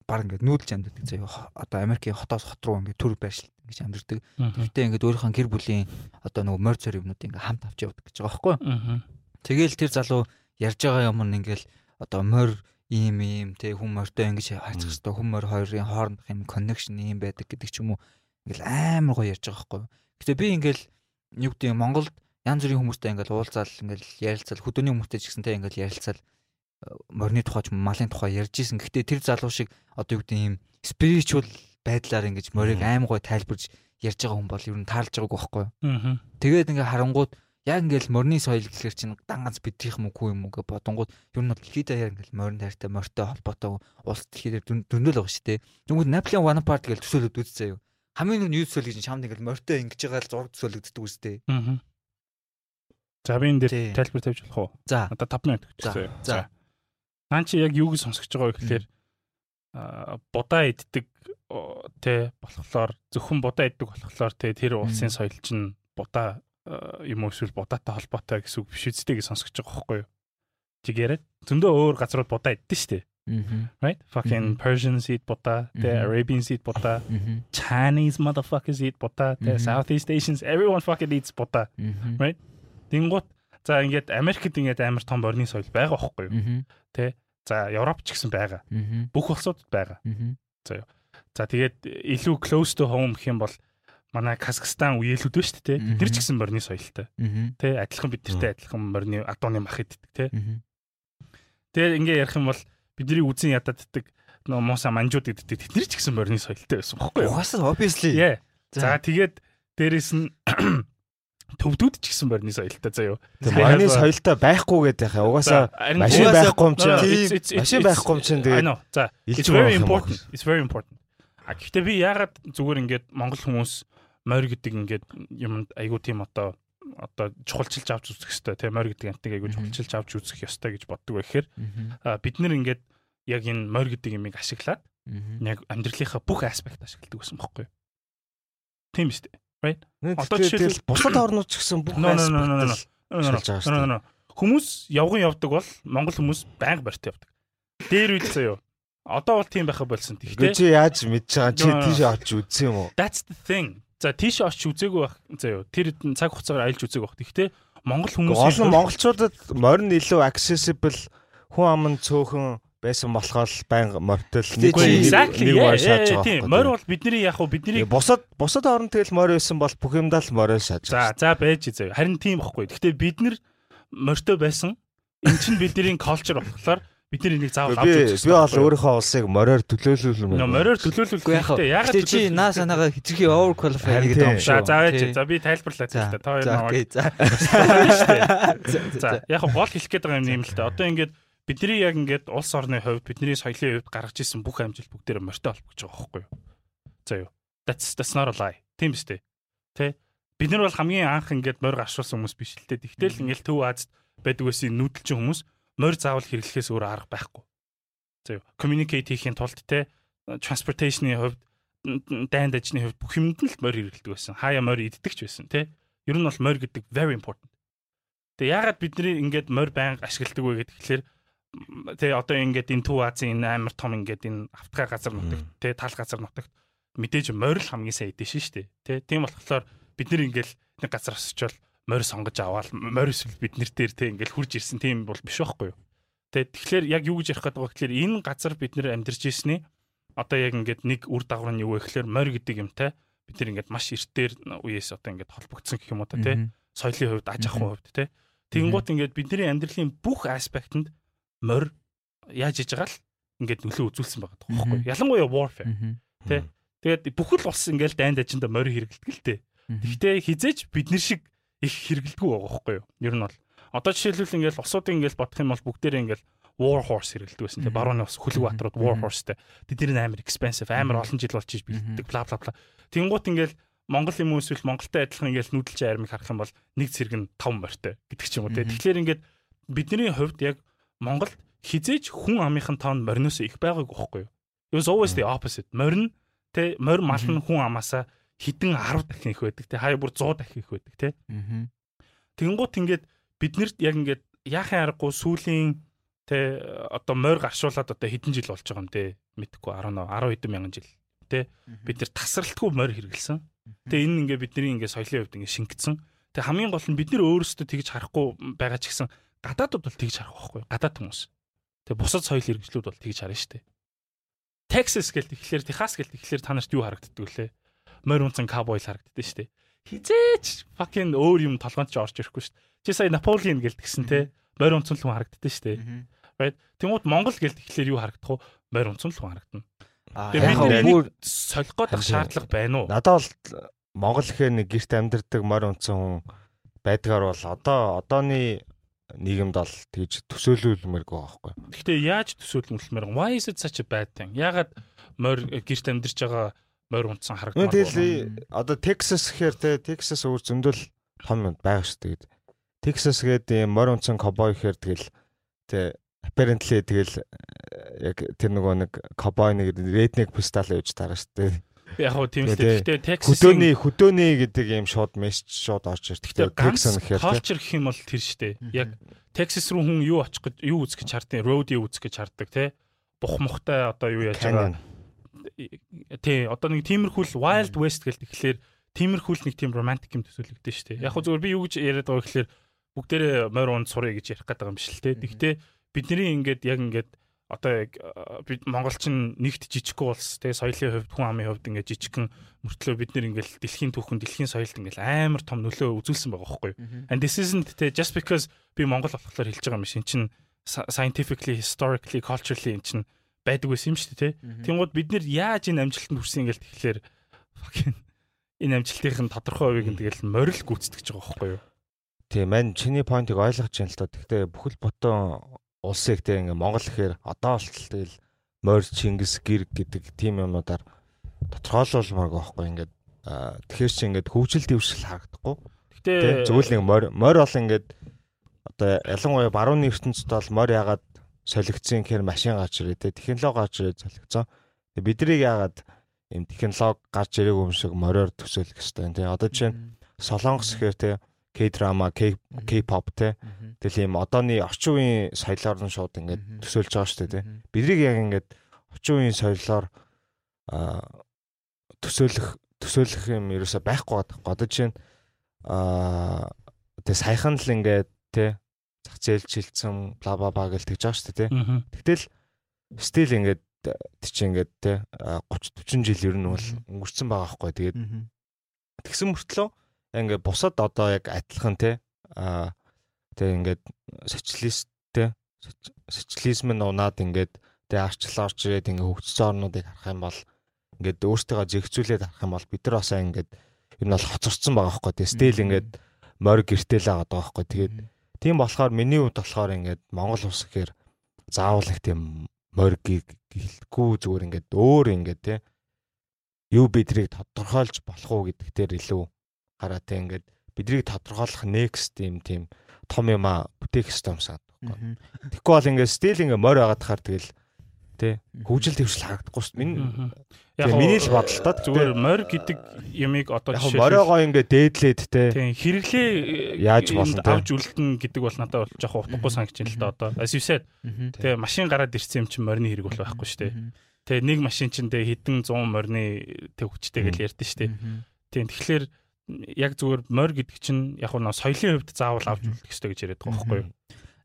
баг ингээд нүүдэлж амьддаг заяа. Одоо Америкийн хотоос хот руу ингээд төр байршил ингэж амьддаг. Гэтэ ингээд өөрийнхөө гэр бүлийн одоо нөгөө морь цорьвнууд ингээд хамт авч явдаг гэж байгаа байхгүй. Мгм. Тэгээл тэр залуу ярьж байгаа юм нь ингээл одоо морь ийм ийм те хүн морьтой ингэж хайцах хэвээр хүн морь хоёрын хоорондох юм connection ийм байдаг гэдэг ч юм уу ингээл амар гоё ярьж байгаа байхгүй. Гэтэ би ингээл юу гэдэг Монголд янз бүрийн хүмүүстэй ингээл уулзаал ингээл ярилцал хөдөөний хүмүүстэй ч гэсэн те ингээл ярилцал морины тухай ч малын тухай ярьж исэн. Гэхдээ тэр залуу шиг одоо юу гэдэг юм spiritual байдлаар ингэж морийг аим гой тайлбарж ярьж байгаа хүн бол ер нь таалж байгааг байхгүй. Аа. Тэгээд ингээ харангууд яг ингээл морины соёл гэхэр чинь дан ганц бидийнх юм уу юм уу гэ бодонгууд ер нь бол дэлхийд даяар ингээл морин тайртай морьтой холбоотой улс дэлхийд дөндөл байгаа шүү дээ. Тэнгүүд Наполеон Bonaparte гэж төсөөлөд үзсэн юу. Хамгийн нэг юу төсөөл гэж чамд ингээл морьтой ингэж байгаа л зураг төсөөлөгддөг үстэй. Аа. За би энэ дээр тайлбар тавьж болох уу? За. Одоо 5 минут За. За. Наа чи яг юуг сонсгож байгаа вэ гэхээр а будаа иддэг тэ болохоор зөвхөн будаа иддэг болохоор тэ тэр улсын соёл чинь будаа юм уу эсвэл будаатай холбоотой гэсэн үг биш үстэй гэж сонсгож байгаа байхгүй юу? Чиг яриад зөндөө өөр газрууд будаа иддэг шүү дээ. Right? Fucking Persians eat будаа, the Arabians eat будаа, Chinese motherfuckers eat будаа, the Southeast Asians everyone fucking eats будаа. Right? Тэнгуут за ингээд Америкт ингээд амар том борны соёл байгаа байхгүй юу? Тэ? За Европ ч гэсэн байгаа. Бүх улсуудад байгаа. За юу. За тэгээд илүү close to home гэх юм бол манай Казахстан үеэлүүд ба шүү дээ. Бид нар ч гэсэн морины соёлтой. Тэ адилхан бидэртэй адилхан морины адууны мах иддэг тэ. Тэгээд ингээ ярих юм бол бидний үзэн ядаддаг нөө мууса манжууд иддэг тэд нар ч гэсэн морины соёлтой байсан бохгүй юу? Угаасаа obviously. За тэгээд дээрэс нь төвдүүд ч гэсэн морины соёлтой заяо. Морины соёлтой байхгүй гэдэг яхаа. Угаасаа машин байхгүй юм чинь. Машин байхгүй юм чинь тэгээд. За it's very important. It's very important. А гэхдээ би яагаад зүгээр ингээд монгол хүмүүс морь гэдэг ингээд юм айгуу тийм одоо одоо чухалчилж авч үзэх ёстой тийм морь гэдэг антиг айгуу чухалчилж авч үзэх ёстой гэж боддог байхээр бид нэр ингээд яг энэ морь гэдэг юмыг ашиглаад яг амьдралынхаа бүх аспект ашигладаг байсан бохоггүй. Тийм биз дээ. Right? Одоо жишээл бусад орнууд ч гэсэн бүх аспект хүмүүс явган явдаг бол монгол хүмүүс байнга барьт явдаг. Дээр үед заяо. Одоо бол тийм байха болсон. Тэгтээ чи яаж мэдж байгаа чи тийш очиж үзсэн юм уу? That's the thing. За тийш очиж үзээгүй байх заяо. Тэр цаг хугацаагаар аялж үзээг байх. Тэгтээ монгол хүмүүс олон монголчуудад морин илүү accessible хүн аман цөөхөн байсан болохоор байнга морьтол нэг нэг морь шааж байгаа. Тийм, морь бол бидний яг уу бидний бусад бусад орн тэгэл морь байсан бол бүх юмдаа л морь шааж байгаа. За, за байж заяа. Харин тийм бохгүй. Гэхдээ бид нар морьтой байсан. Энд чинь бидний culture болохоор бид нар энийг заавал авч үзэх. Би бол өөрийнхөө улсыг мороор төлөөлүүлмээр. Нөө мороор төлөөлүүлэх хэрэгтэй. Ягаад чи наа санаага хитрхи over qualify гэдэг юм шүү. За заавч. За би тайлбарлаа тест. Та хоёр намайг. За. За яг гол хэлэх гээд байгаа юм юм л та. Одоо ингээд бидний яг ингээд улс орны хувьд бидний соёлын хувьд гаргаж исэн бүх амжилт бүгдээр морьтой холбогдож байгаа байхгүй юу? За юу. That's that's not a lie. Тийм дээ. Тэ? Бид нар бол хамгийн анх ингээд морь гаршуулсан хүмүүс биш л дээ. Тэгтэл ингээд Төв Азад байдаг байсан нүүдэлчин хүмүүс морь заавал хэрэглэхээс өөр арга байхгүй. За юу. Communicate хийхин тулд те transportation-ы хувьд дайнд ажны хувьд бүх юмд нь л морь хэрэглэдэг байсан. Хаяа морь иддэг ч байсан те. Ер нь бол морь гэдэг very important. Тэгээ яагаад бидний ингээд морь байнга ашигладаг вэ гэхээр тэгээ одоо ингээд энэ Төв Азийн энэ амар том ингээд энэ автгай газар нутагт тэгээ тал газар нутагт мэдээж морь л хамгийн сайн идэв шүү дээ. Тэ тийм болохоор бид нэр ингээл нэг газар осчвол морь сонгож аваад морь эсвэл бид нэр дээр тэ ингээл хурж ирсэн тийм бол биш байхгүй юу. Тэ тэгэхээр яг юу гэж ярих гэдэг вэ гэхээр энэ газар бид нэр амьдарч ирсний одоо яг ингээд нэг үр дагавар нь юу вэ гэхээр морь гэдэг юмтай бид нэр ингээд маш эртээр үеэс одоо ингээд холбогдсон гэх юм уу та тэ соёлын хувьд аж ахуйн хувьд тэ Тэгэнгუთ ингээд бидний амьдралын бүх аспектанд морь яаж иж байгаа л ингээд нөлөө үзүүлсэн байгаа тоххой. Ялангуяа warfare. Тэ. Тэгээд бүхэл улс ингээд дайнд ажинда морь хэрэгэлдэг л дээ. Гэхдээ хизээч бид нар шиг их хэрэгэлдэггүй байгаа байхгүй юу? Ер нь бол одоо жишээлбэл ингээд улсуудын ингээд бодох юм бол бүгдээрээ ингээд war horse хэрэгэлдэг байсан. Тэгээ барууны ус хөлөг баатрууд war horseтэй. Тэд нэр амар expensive, амар олон жил болж иж бэлддэг бла бла бла. Тэнгуут ингээд Монгол юм уу эсвэл Монголтой адилхан ингээл нүүдэлж армиг харах юм бол нэг зэрэг нь 5 морьтой гэдэг ч юм уу те. Тэгэхээр ингээд бидний хувьд яг Монголд хизээж хүн амынхан тоон мориноос их байгаагүй байхгүй юу? It was always the opposite. Морин те морь мал нь хүн амаасаа хідэн 10 дахин их байдаг те. Хаяа бүр 100 дахин их байдаг те. Тэнгуут ингээд биднэрт яг ингээд яахын аргагүй сүүлийн те одоо морь гаршуулаад одоо хэдэн жил болж байгаа юм те. Мэдхгүй 10 10 хэдэн мянган жил те. Бид нэр тасралтгүй морь хэрэгэлсэн. Тэгээ энэ ингээ бидний ингээ соёлын хувьд ингээ шингэсэн. Тэгээ хамгийн гол нь бид нэр өөрсдөө тэгж харахгүй байгаа ч гэсэн гадаадууд бол тэгж харах байхгүй гадаад хүмүүс. Тэгээ бусад соёл хэрэгжлүүд бол тэгж харна дээ. Texas гэл тэгэхээр Техас гэл тэгэхээр та нарт юу харагддаг вүлээ? Морь унцан cowboy л харагддаг шүү дээ. Хизээч fucking өөр юм толгоонд ч орж ирэхгүй шүү дээ. Чи сая Наполеон гэл тэгсэн те. Морь унцан л хүн харагддаг шүү дээ. Right? Тэнгууд Монгол гэл тэгэхээр юу харагдах вэ? Морь унцан л хүн харагдана. Тэгээ бид энийг солих гээд шаардлага байна уу? Надад бол Монгол гэхээр нэг гэрт амьдардаг морь унцсан хүн байдгаар бол одоо одооны нийгэмд бол тэгж төсөөлүүлмээргүй байхгүй. Гэхдээ яаж төсөөлмөлмөр why is it such a bad thing? Ягаад морь гэрт амьдарч байгаа морь унтсан харагдмаар байна. Тэгэл одоо Texas гэхээр те Texas өөр зөндөл том байгаа шүү дээ. Texas юм морь унтсан cowboy гэхээр тэгэл те apparently тэгэл яг тэр нөгөө нэг cowboy нэг redneck pistol явж тараа шүү дээ. Яг хөө тийм л гэхдээ Texas хөдөөний хөдөөний гэдэг юм шууд мессеж шууд орж ирж. Гэхдээ Texas гэхээр culture гэх юм бол тэр шүү дээ. Яг Texas руу хүн юу очих гэж юу үзэх гэж хардیں۔ Roadie үзэх гэж харддаг те. Бух мухтай одоо юу яаж байгаа. Тий, одоо нэг тиймэрхүүл Wild West гэлт тэгэхээр тиймэрхүүл нэг тийм romantic юм төсөөлөгдөн шүү дээ. Яг хөө зүгээр би юу гэж яриад байгаа гэхээр бүгдээрээ морь унд сурыг гэж ярих гэдэг юм биш л те. Гэхдээ бидний ингээд яг ингээд одоо яг бид монголчин нэгт жижиггүй улс тэгээ соёлын хувьд хүн амын хувьд ингээд жижигхэн мөртлөө бид нэр ингээд дэлхийн түүхэн дэлхийн соёлд ингээд амар том нөлөө үзүүлсэн байгаа байхгүй and this isn't тэ just because би монгол болохоор хэлж байгаа юм шин чин scientifically historically culturally эн чин байдаг байсан юм шүү дээ тэ тэнгууд бид нэр яаж энэ амжилтанд хүрсэн ингээд тэгэхээр fucking энэ амжилтын тодорхой хувийг тэгэл морил гүйцэтгэж байгаа байхгүй юу Тийм мань чиний поинтыг ойлгож байна л та. Гэхдээ бүхэл бүтэн улсыг те ингээ Монгол гэхээр одоо болтол тэгэл морь Чингис гэр гэдэг тийм юмнуудаар тодорхойлуулмааргүй байхгүй ингээд тэгэхээр чи ингээд хөгжил дэвшил харагдахгүй. Гэтэ зөвхөн нэг морь морь бол ингээд одоо ялангуяа барууны ертөнцид бол морь ягаад солигдсон гэхээр машин гарч ирээ те технологи гарч ирээ солигдсон. Тэгээ бидрийг ягаад юм технологи гарч ирээгүй юм шиг мориор төсөөлөх хэрэгтэй те одоо чинь солонгос гэхээр те K-drama, K-pop те. Тэгэл ийм одооны орчин үеийн соёлоор нь шууд ингээд төсөөлж байгаа шүү дээ те. Бидрийг яг ингээд орчин үеийн соёлоор а төсөөлөх төсөөлөх юм ерөөсөй байхгүй байдаг. Одоо чинь а тэг саяхан л ингээд те зах зээл чилсэн бла бла бла гэж тэгж байгаа шүү дээ. Тэгтэл стил ингээд тий чи ингээд те 30 40 жил ер нь бол өнгөрцөн байгаа байхгүй. Тэгээд тэгсэн мөртлөө ингээд бусад одоо яг адилхан те а тэг ингээд социалист те социализм нь унаад ингээд тэг арчлал орж ирээд ингээд хөгжсөн орнуудыг харах юм бол ингээд өөртөө зэгцүүлээд харах юм бол бид нар бас ингээд ер нь бол хоцорсон байгаа байхгүй те стил ингээд морь гэртэл байгаа байхгүй тэгээд тийм болохоор миний хувьд болохоор ингээд Монгол улс гэхээр заавал их тийм морь гэлэхгүй зүгээр ингээд өөр ингээд те юу бидрийг тодорхойлж болох уу гэдэг дээр илүү гараа те ингээд биднийг тодорхойлох next юм тийм том юм а бүтээх юм санагдахгүй. Тэгэхгүй бол ингээд стил ингээд морь байгаад тахаар тэгэл тий хөгжил төвшил харагдахгүй шүү. Миний яг миний л бодлоо зүгээр морь гэдэг ямиг одоо жишээ мориогоо ингээд дээдлээд тий хэрэглээ яаж болно авж үлдэн гэдэг бол надад бол жоох утгагүй санагч юм л да одоо. As you said тий машин гараад ирсэн юм чинь морины хэрэг бол байхгүй шүү дээ. Тэгээ нэг машин чинь тэгээ хэдэн 100 морины тэг хүчтэй гэж ярьдэн шүү дээ. Тийм тэгэхээр яг зүгээр морь гэдэг чинь яг нь соёлын хувьд заавал авч үлдэх хэрэгтэй гэж яриад байгаа байхгүй юу?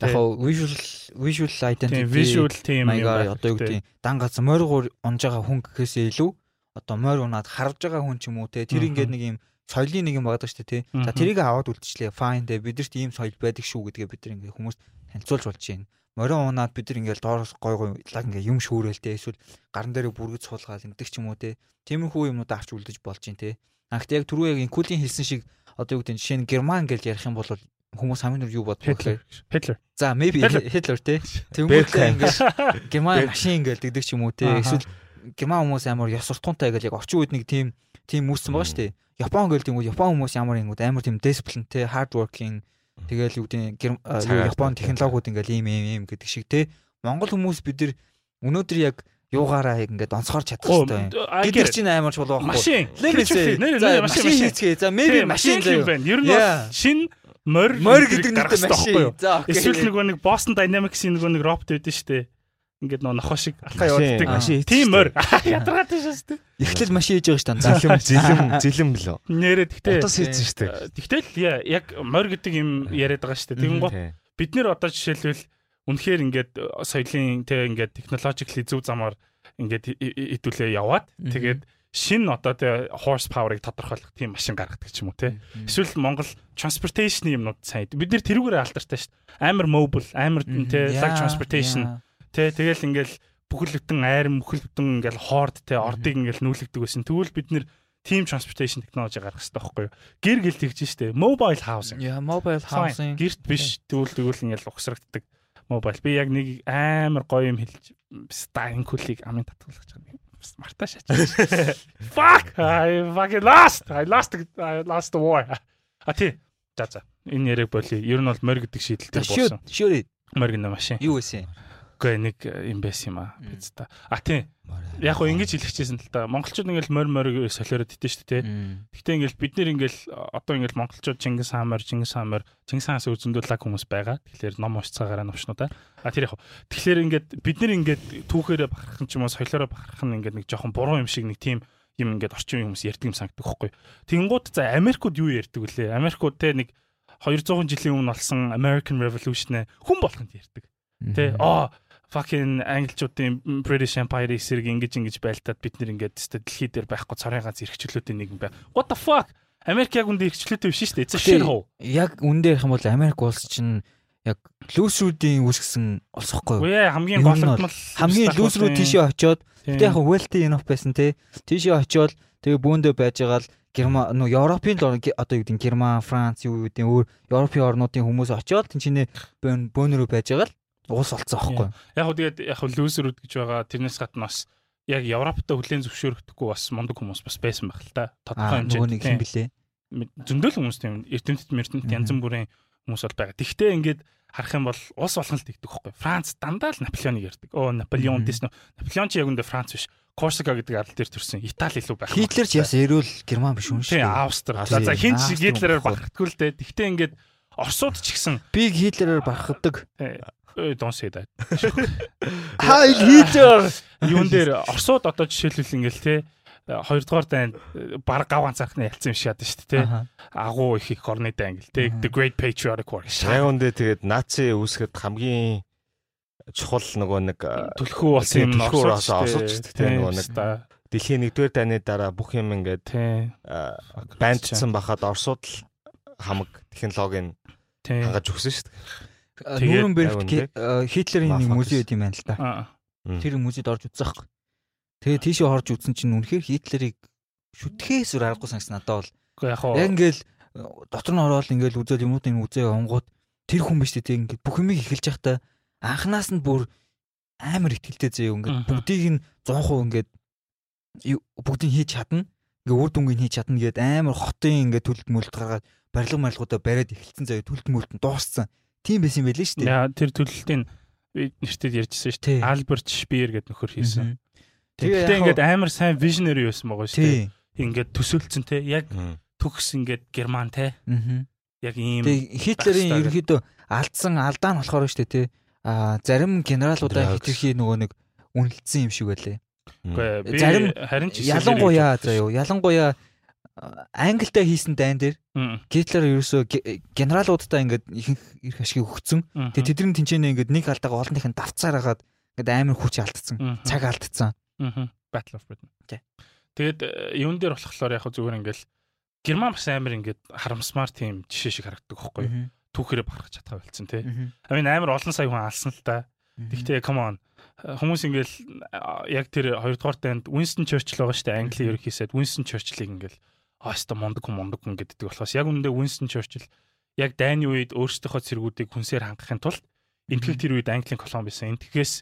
Яг нь visual visual identity visual team маягаар одоо юу гэдэг дан гац морьгоор унж байгаа хүн гэхээсээ илүү одоо морь унаад харж байгаа хүн ч юм уу те тэр ингээд нэг юм соёлын нэг юм байдаг шүү дээ тий. За тэрийг аваад үлдчихлээ. Fine те бидэрт ийм соёл байдаг шүү гэдгээ бид ингээд хүмүүст танилцуулж болж байна. Морион унаад бид нар ингээд доороос гой гой лаг ингээд юм шүүрэлтэй эсвэл гарн дээр бүргэж суулгаад ингэдэг ч юм уу те. Тиймэрхүү юмнууд авч үлдэж болж байна те. Гэхдээ яг түрүү яг инкулийн хэлсэн шиг одоо юу гэдэг нь жишээ нь герман гэж ярих юм бол хүмүүс хамгийн нүр юу боддог вэ? Hitler. За maybe Hitler тий. Тэнгүүтээ ингээд герман машин ингээд дэгдэг ч юм уу тий. Эсвэл герман хүмүүс амар ёс суртахуунтай гэж яг орчин үед нэг тийм тийм үүссэн байгаа шүү дээ. Япон гэлдэг юм Япон хүмүүс ямар юм амар тийм discipline hard working тэгэл юу гэдэг Япон технологиуд ингээд ийм ийм ийм гэдэг шиг тий. Монгол хүмүүс бид нар өнөөдөр яг юугаараа ингээд онцгоор чадах хэрэгтэй. Гэтэл чинь амар чул байхгүй. Машин. Нэр машин хийцгээ. За maybe машин юм байна. Ер нь шин морь морь гэдэг нэг машин. За эсвэл нөгөө нэг Boston Dynamics-ийн нөгөө нэг робот байдаг шүү дээ. Ингээд нөө нохоо шиг алхаа явуулдаг. Тийм морь. Ядаргаатай шүү дээ. Эхлэл машин хийж байгаа шүү дээ. Зилэм зилэм лөө. Нэрээ тэгтээ. Утас хийсэн шүү дээ. Тэгтэл яг морь гэдэг юм яриад байгаа шүү дээ. Тэгэн гот бид нэр одоо жишээлбэл үнэхээр ингээд соёлын тэг ингээд технологically зөв замаар ингээд хэдүүлээ яваад тэгээд шин одоо тэ horse power-ыг тодорхойлох тийм машин гаргадаг ч юм уу те. Эсвэл Монгол transportation юмнууд сайн. Бид нэр тэрүүгээр алдартай шүү дээ. Амар mobile, амар те like transportation. Тэ тэгэл ингээл бүхэл бүтэн айрам бүхэл бүтэн ингээл хоорд те ордыг ингээл нүүлгдэг байсан. Тэгвэл бид нэр team transportation technology гаргах хэрэгтэй байхгүй юу? Гэр гэлт тэгж штэ. Mobile housing. Яа, mobile housing. Гэрт биш. Тэгвэл тэгвэл ингээл ухсрагддаг mobile. Би яг нэг амар гоё юм хэлж стайн кулийг амын татгалах гэж байна мартаа шаач. Fuck! I fucking lost. I lost I lost the war. А тий. За за. Энэ яриг боли. Ер нь бол морь гэдэг шийдэл дээр буусан. Шүрээ. Морь гэнэ машин. Юу вэ? Үгүй нэг юм байсан юм аа. Биз та. А тий. Яг гоо ингэж хэлчихсэн л та. Монголчууд ингээл морь морь солиороод идэв шүү дээ. Гэтэ ингээл бид нэр ингээл одоо ингээл монголчууд Чингис хаан морь, Чингис хаан морь, Чингис хаанаас үзэндүүлэг хүмүүс байгаа. Тэгэхээр ном уншцаагаараа новчнуудаа. А тэр яг. Тэгэхээр ингээд бид нэр ингээд түүхээрээ бахархан ч юм уу солиороо бахархан ингээд нэг жоохон буруу юм шиг нэг тийм юм ингээд орчин хүмүүс ярьдаг юм санагддаг байхгүй. Тэнгууд за Америкууд юу ярьдаг вүлээ? Америкууд те нэг 200 жилийн өмнө болсон American Revolution-ээ хүн болгонд ярьдаг. Тэ аа fucking англичуудын British Empire эсрэг ингэж ингэж байлтаад бид нэр ингээд тест дэлхий дээр байхгүй цорын ганц эрхчлөөтэй нэг юм бай. What the fuck? Америк яг үндэ эрхчлөөтэй биш шүү дээ. A shit hole. Яг үндэ ярих юм бол Америк улс чинь яг лүүсрүүдийн үүсгэсэн улс ихгүй юу? Үе хамгийн голомтмол хамгийн лүүсрүүд тийшээ очиод гэтээ яг wealthy enough байсан те. Тийшээ очиод тэгээ бүүндээ байж байгаа л Герман нөө Европын одоо юу гэдэг Герман, Франц юу гэдэг өөр Европын орнуудын хүмүүс очиод тэнцэнэ бөөнөрөө байж байгаа л уус олцсон аахгүй. Яг хөө тэгээд яг хөө лүүсерүүд гэж байгаа тэрнээс гадна бас яг Европтой хүлэн зөвшөөрөхдөггүй бас мундаг хүмүүс бас байсан байх л та. Тодорхой хэмжээнд нэг юм блэ. Зөндөл хүмүүс тийм эрдэмтэд мэрдэмт янз бүрийн хүмүүс бол байгаа. Тэгвэл ингээд харах юм бол ус болгон л тэгдэг байхгүй. Франц дандаа л Наполеоныг ярьдаг. Оо Наполеон дэс нөө. Наполеон чи яг үндэ Франц биш. Корсика гэдэг арал дээр төрсэн. Итали илүү байх. Гитлер ч яс эрүүл Герман биш юм шүү. Тийм, Австри. За хин ч Гитлерээр бахардгүй л дээ. Тэгтээ ингээд Оросууд ч гэсэн би Гитлерээр бахархдаг. Don't say that. Хай Гитлер. Юун дээр Оросууд одоо жишээлбэл ингээл те хоёрдугаар дайнд баг гав ганцаархны ялцсан юм шиг яд шүү дээ те. Агуу их их орны дай ингээл те. The Great Patriotic War. Яг үндэ тэгээд наци үүсгэхэд хамгийн чухал нөгөө нэг түлхүү болсон юм түлхүү осолж те нөгөө нэг дэлхийн 1-р дайны дараа бүх юм ингээд бандцсан бахад Оросууд л хамаг технологийн хангаж өгсөн шүү дээ. Нүүрнбергт Хитлерийн нэг музей байт юм байна л да. Тэр музейд орж хэрэг. Тэгээ тийшээ орж үзсэн чинь үнэхээр Хитлерийг шүтгэхээс өөр аргагүй санагс надад бол. Яг ингээл дотор нь ороод ингээл үзэл юмнуудыг үзээ онгууд тэр хүн биш үү ингээд бүх юмыг эхэлж байхдаа анханаас нь бүр амар ихтгэлтэй зөө ингээд бүгдийг нь 100% ингээд бүгдийг хийж чадна. Ингээ үр дүнгийн хийж чадна гээд амар хотын ингээ төлөлт мөлт гаргаад барилга марилгуудаа бариад эхэлсэн заяа төлөлт мөлт нь дууссан. Тийм байсан байлээ шүү дээ. Яа тэр төлөлтийн нэртэд ярьжсэн шүү дээ. Альберт Шпиер гэдэг нөхөр хийсэн. Тэгэхдээ ингээд амар сайн вижнери байсан байгаа шүү дээ. Ингээд төсөөлцөн те яг төгс ингээд герман те. Яг ийм Хитлерийн ерөөхдөө алдсан алдаа нь болохоор шүү дээ те. А зарим генералуудаа хитрхи нөгөө нэг үнэлсэн юм шиг байлээ. Үгүй зарим харин ч ялангуяа заа юу ялангуяа Англитай хийсэн дайн дээр Гитлер ерөөсөө генералуудтай ингээд ихэнх их ашиг өгцөн. Тэгээ тэдний тэнцэнэ ингээд нэг алдаага олонных нь давцаар хагаад ингээд амар хүч алдсан. Цаг алдсан. Battle of Britain. Тэгээд э, юун дээр болохоор яг зүгээр ингээд Герман бас амар ингээд харамсмаар тийм жишээ шиг харагддаг байхгүй юу? Түүхээрээ барах чадхаа болсон тий. Амин амар олон сая хүн алсан л та. Тэгтээ come on хүмүүс ингээл яг тэр 2 дугаар танд Winston Churchill байгаа шүү дээ Английн ерөнхийсэд Winston Churchill-ийг ингээл ааста мондөг хүн мондөг хүн гэдэг болохоос яг үндэ Winston Churchill яг дайны үед өөрсдийнхөө цэргүүдийг хүнсээр хангахын тулд энтгэл тэр үед Английн колон байсан. Энтгэхээс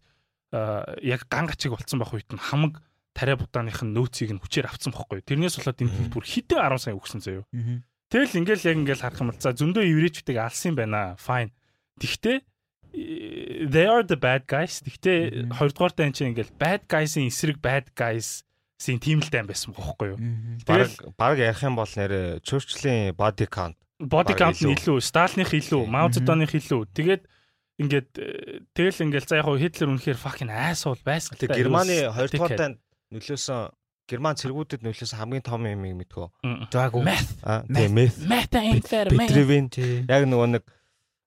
яг ган гачиг болцсон байх үед нь хамаг тариа будааных нь нөөцийг нь хүчээр авцсан бохгүй. Тэрнээс болоод энэ бүр хитэн 10 сая өгсөн заяо. Тэгэл ингээл яг ингээл харах юм бол за зөндөө еврейчүүдийг алсан юм байна. Fine. Тэгтээ they are the bad guys. Тэгтээ хоёрдугаар дан чинь ингээл bad guys-ийн эсрэг bad guys син тийм л тайм байсан бохоггүй юу. Баг баг ярих юм бол нэр Churchill-ийн body count body count нь илүү, Сталиных илүү, Мао Цзэдоных илүү. Тэгээд ингээд тэгэл ингээл за яг Хитлер үнэхээр fucking asshole байсан. Тэгээд Германы 2 дугаар танд нөлөөсөн Герман цэргүүдэд нөлөөсөн хамгийн том юм мэдгөө. Заагүй. Аа тийм мeth. Methamphetamine. Петревин яг нөгөө нэг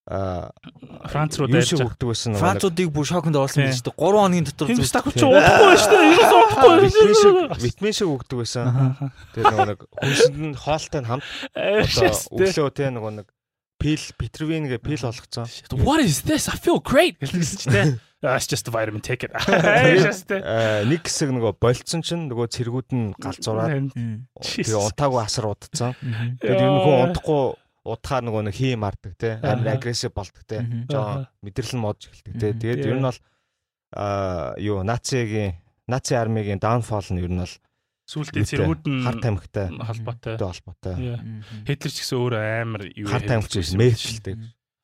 Франц руу дайрч. өгдөг байсан Француудыг бүр шоконд оруулсан Тий. гэж дээ. 3 хоногийн дотор зүгт. стак чи удахгүй байна шүү дээ. Шиг удахгүй. витамин шиг өгдөг байсан. Тэгээ нөгөө нэг хүнсэнд нь хоолтой нь хамт Ашигтай. өглөө те нөгөө нэг пил петрвин гэ пил болгоцсон. What is this? I feel great. Гэсэн чи тэ. Ah, It's just a vitamin take it. Э, нэг хэсэг нөгөө болцсон чинь нөгөө цэргүүд нь галзуураад Мм. тэгээ унтаагүй асар удацсан. Мгм. Тэгээд ер нь хүн унтахгүй удахаар нөгөө нэг хийм мардаг те амар агрессив болдог те. Жоо мэдрэл нь модж эхэлдэг те. Тэгээд ер нь бол аа юу нацигийн наци армигийн даунфол нь ер нь бол Сүултээ цэргүүд нь хар тамхитай холбоотой. холбоотой. Хитлер ч гэсэн өөрөө амар юу Хар тамхич байсан мэрчэлтэй.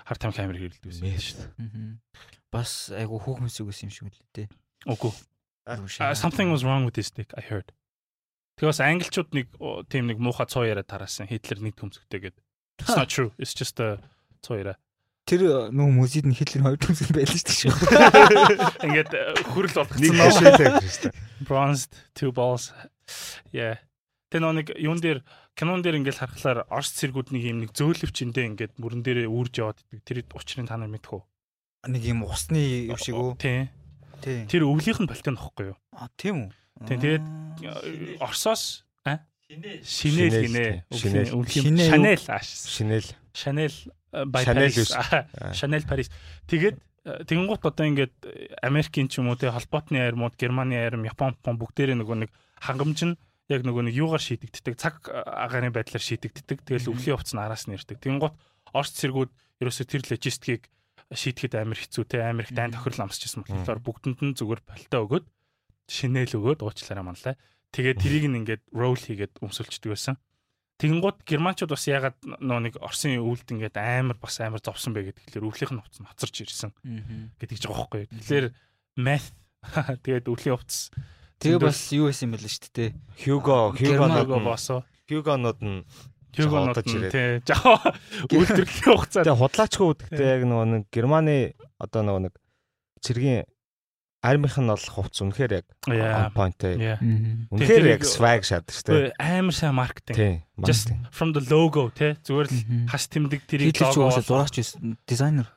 Хар тамхи амар хэрэлдэг байсан. Мгм. Бас айгу хөөхмс үгс юм шиг үлээ те. Үгүй. Something was wrong with this dick I heard. Тэгээс англичууд нэг тийм нэг муухай цоо яриа тараасан. Хитлер нэг төмсгтэй гэдэг. It's not true. It's just a цоо яриа. Тэр нөө мөзид нь хитлэр хоёр төмсгэн байлаа шүү дээ. Ингээд э, хүрэл болгоцсон нөө. хашаатай гэж байна. Bronzed two balls. Yeah. Тэ нэг юун дээр кинон дээр ингээд харахаар орс цэргүүд нэг юм нэг зөөлөвчөндөө ингээд мөрөн дээрээ үрж яваад идэг. Тэр учрыг та нар мэдэх үү? Нэг юм усны юм шиг үү? Тий. Тий. Тэр өвлийнх нь балтын нөхгүй юу? А тийм үү? Тий, тэгээд Аа. Шинэл гинэ. Шинэл. Шанел ааш. Шинэл. Шанел бай Парис. Шанел Парис. Тэгээд тэгэнгуут одоо ингээд э, Америкийн ч юм уу те холбоотны армууд, Германы арм, Япон, Япон бүгдээрээ нөгөө нэг хангамж нь яг нөгөө нэг юугаар шийдэгддэг, цаг э, агарын байдлаар шийдэгддэг. Тэгэл өвлийн хувцс нь араас нь ирдэг. Тэгэнгуут Орос цэргүүд ерөөсөө тэр логистикийг шийдэхэд амар хэцүү те Америк дайн тохирол амсчихсан болохоор бүгдэнд нь зүгээр болтоо өгөөд шинэл өгөөд уучлаарай манлаа. Тэгээд тэрийг нь ингээд roll хийгээд өмсөлчдөг байсан. Тэгэнгუთ германчууд бас ягаад нөө нэг Оросын өвөлд ингээд амар бас амар зовсон бэ гэдэг. Тэгэхээр өвлийнх нь хувцас нь хоцорч ирсэн гэдэг ч байгаа байхгүй. Тэгэхээр math тэгээд өвлийн хувцас Тэгээ бас юу байсан юм бэ л шүү дээ. Хьюго, нь босоо. Хьюгонод нь Хьюгонод одож нь ирээд. тий. Жаа үйлдвэрлэлийн хугацаа. Тэгээ худлаачгүй үдгтэй яг нөгөө нэг Германы одоо нөгөө нэг цэргийн армийнх нь бол хувц үнэхээр яг on point те. Yeah. Үнэхээр яг swag шат шүү дээ. Амар сайн маркетинг. Just from the logo тий. Зүгээр л хас тэмдэг тэрийг лого зураач. Дизайнер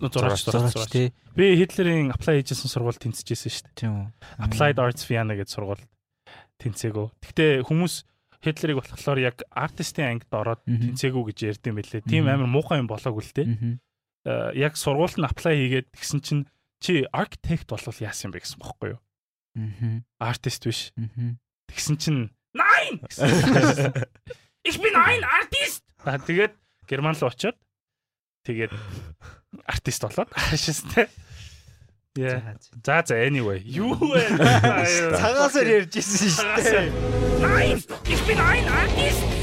зураач зураач тий. Би Хитлерийн apply хийжсэн сургууль тэнцэжсэн шүү дээ. Тийм үү. Applied Arts Vienna гэж сургууль тэнцээгөө. Гэхдээ хүмүүс Хитлерийг болохоор яг артистын ангид ороод тэнцээгүү гэж ярьд юм бэлээ. Тийм амар муухай юм болоогүй л дээ. Мгм. Э, яг сургуульд нь apply хийгээд тэгсэн чинь чи architect болвол яасан бэ гэсэн бохоггүй юу? Мгм. Артист биш. Мгм. Тэгсэн чинь Nein! гэсэн. Ich bin ein Artist. Аа тэгээд герман руу очиод тэгээд артист болоод ашигтай. Яа. За за anyway. Юу вэ? Цагаасаар ярьж ирсэн шүү дээ. Nein! Ich bin ein Artist.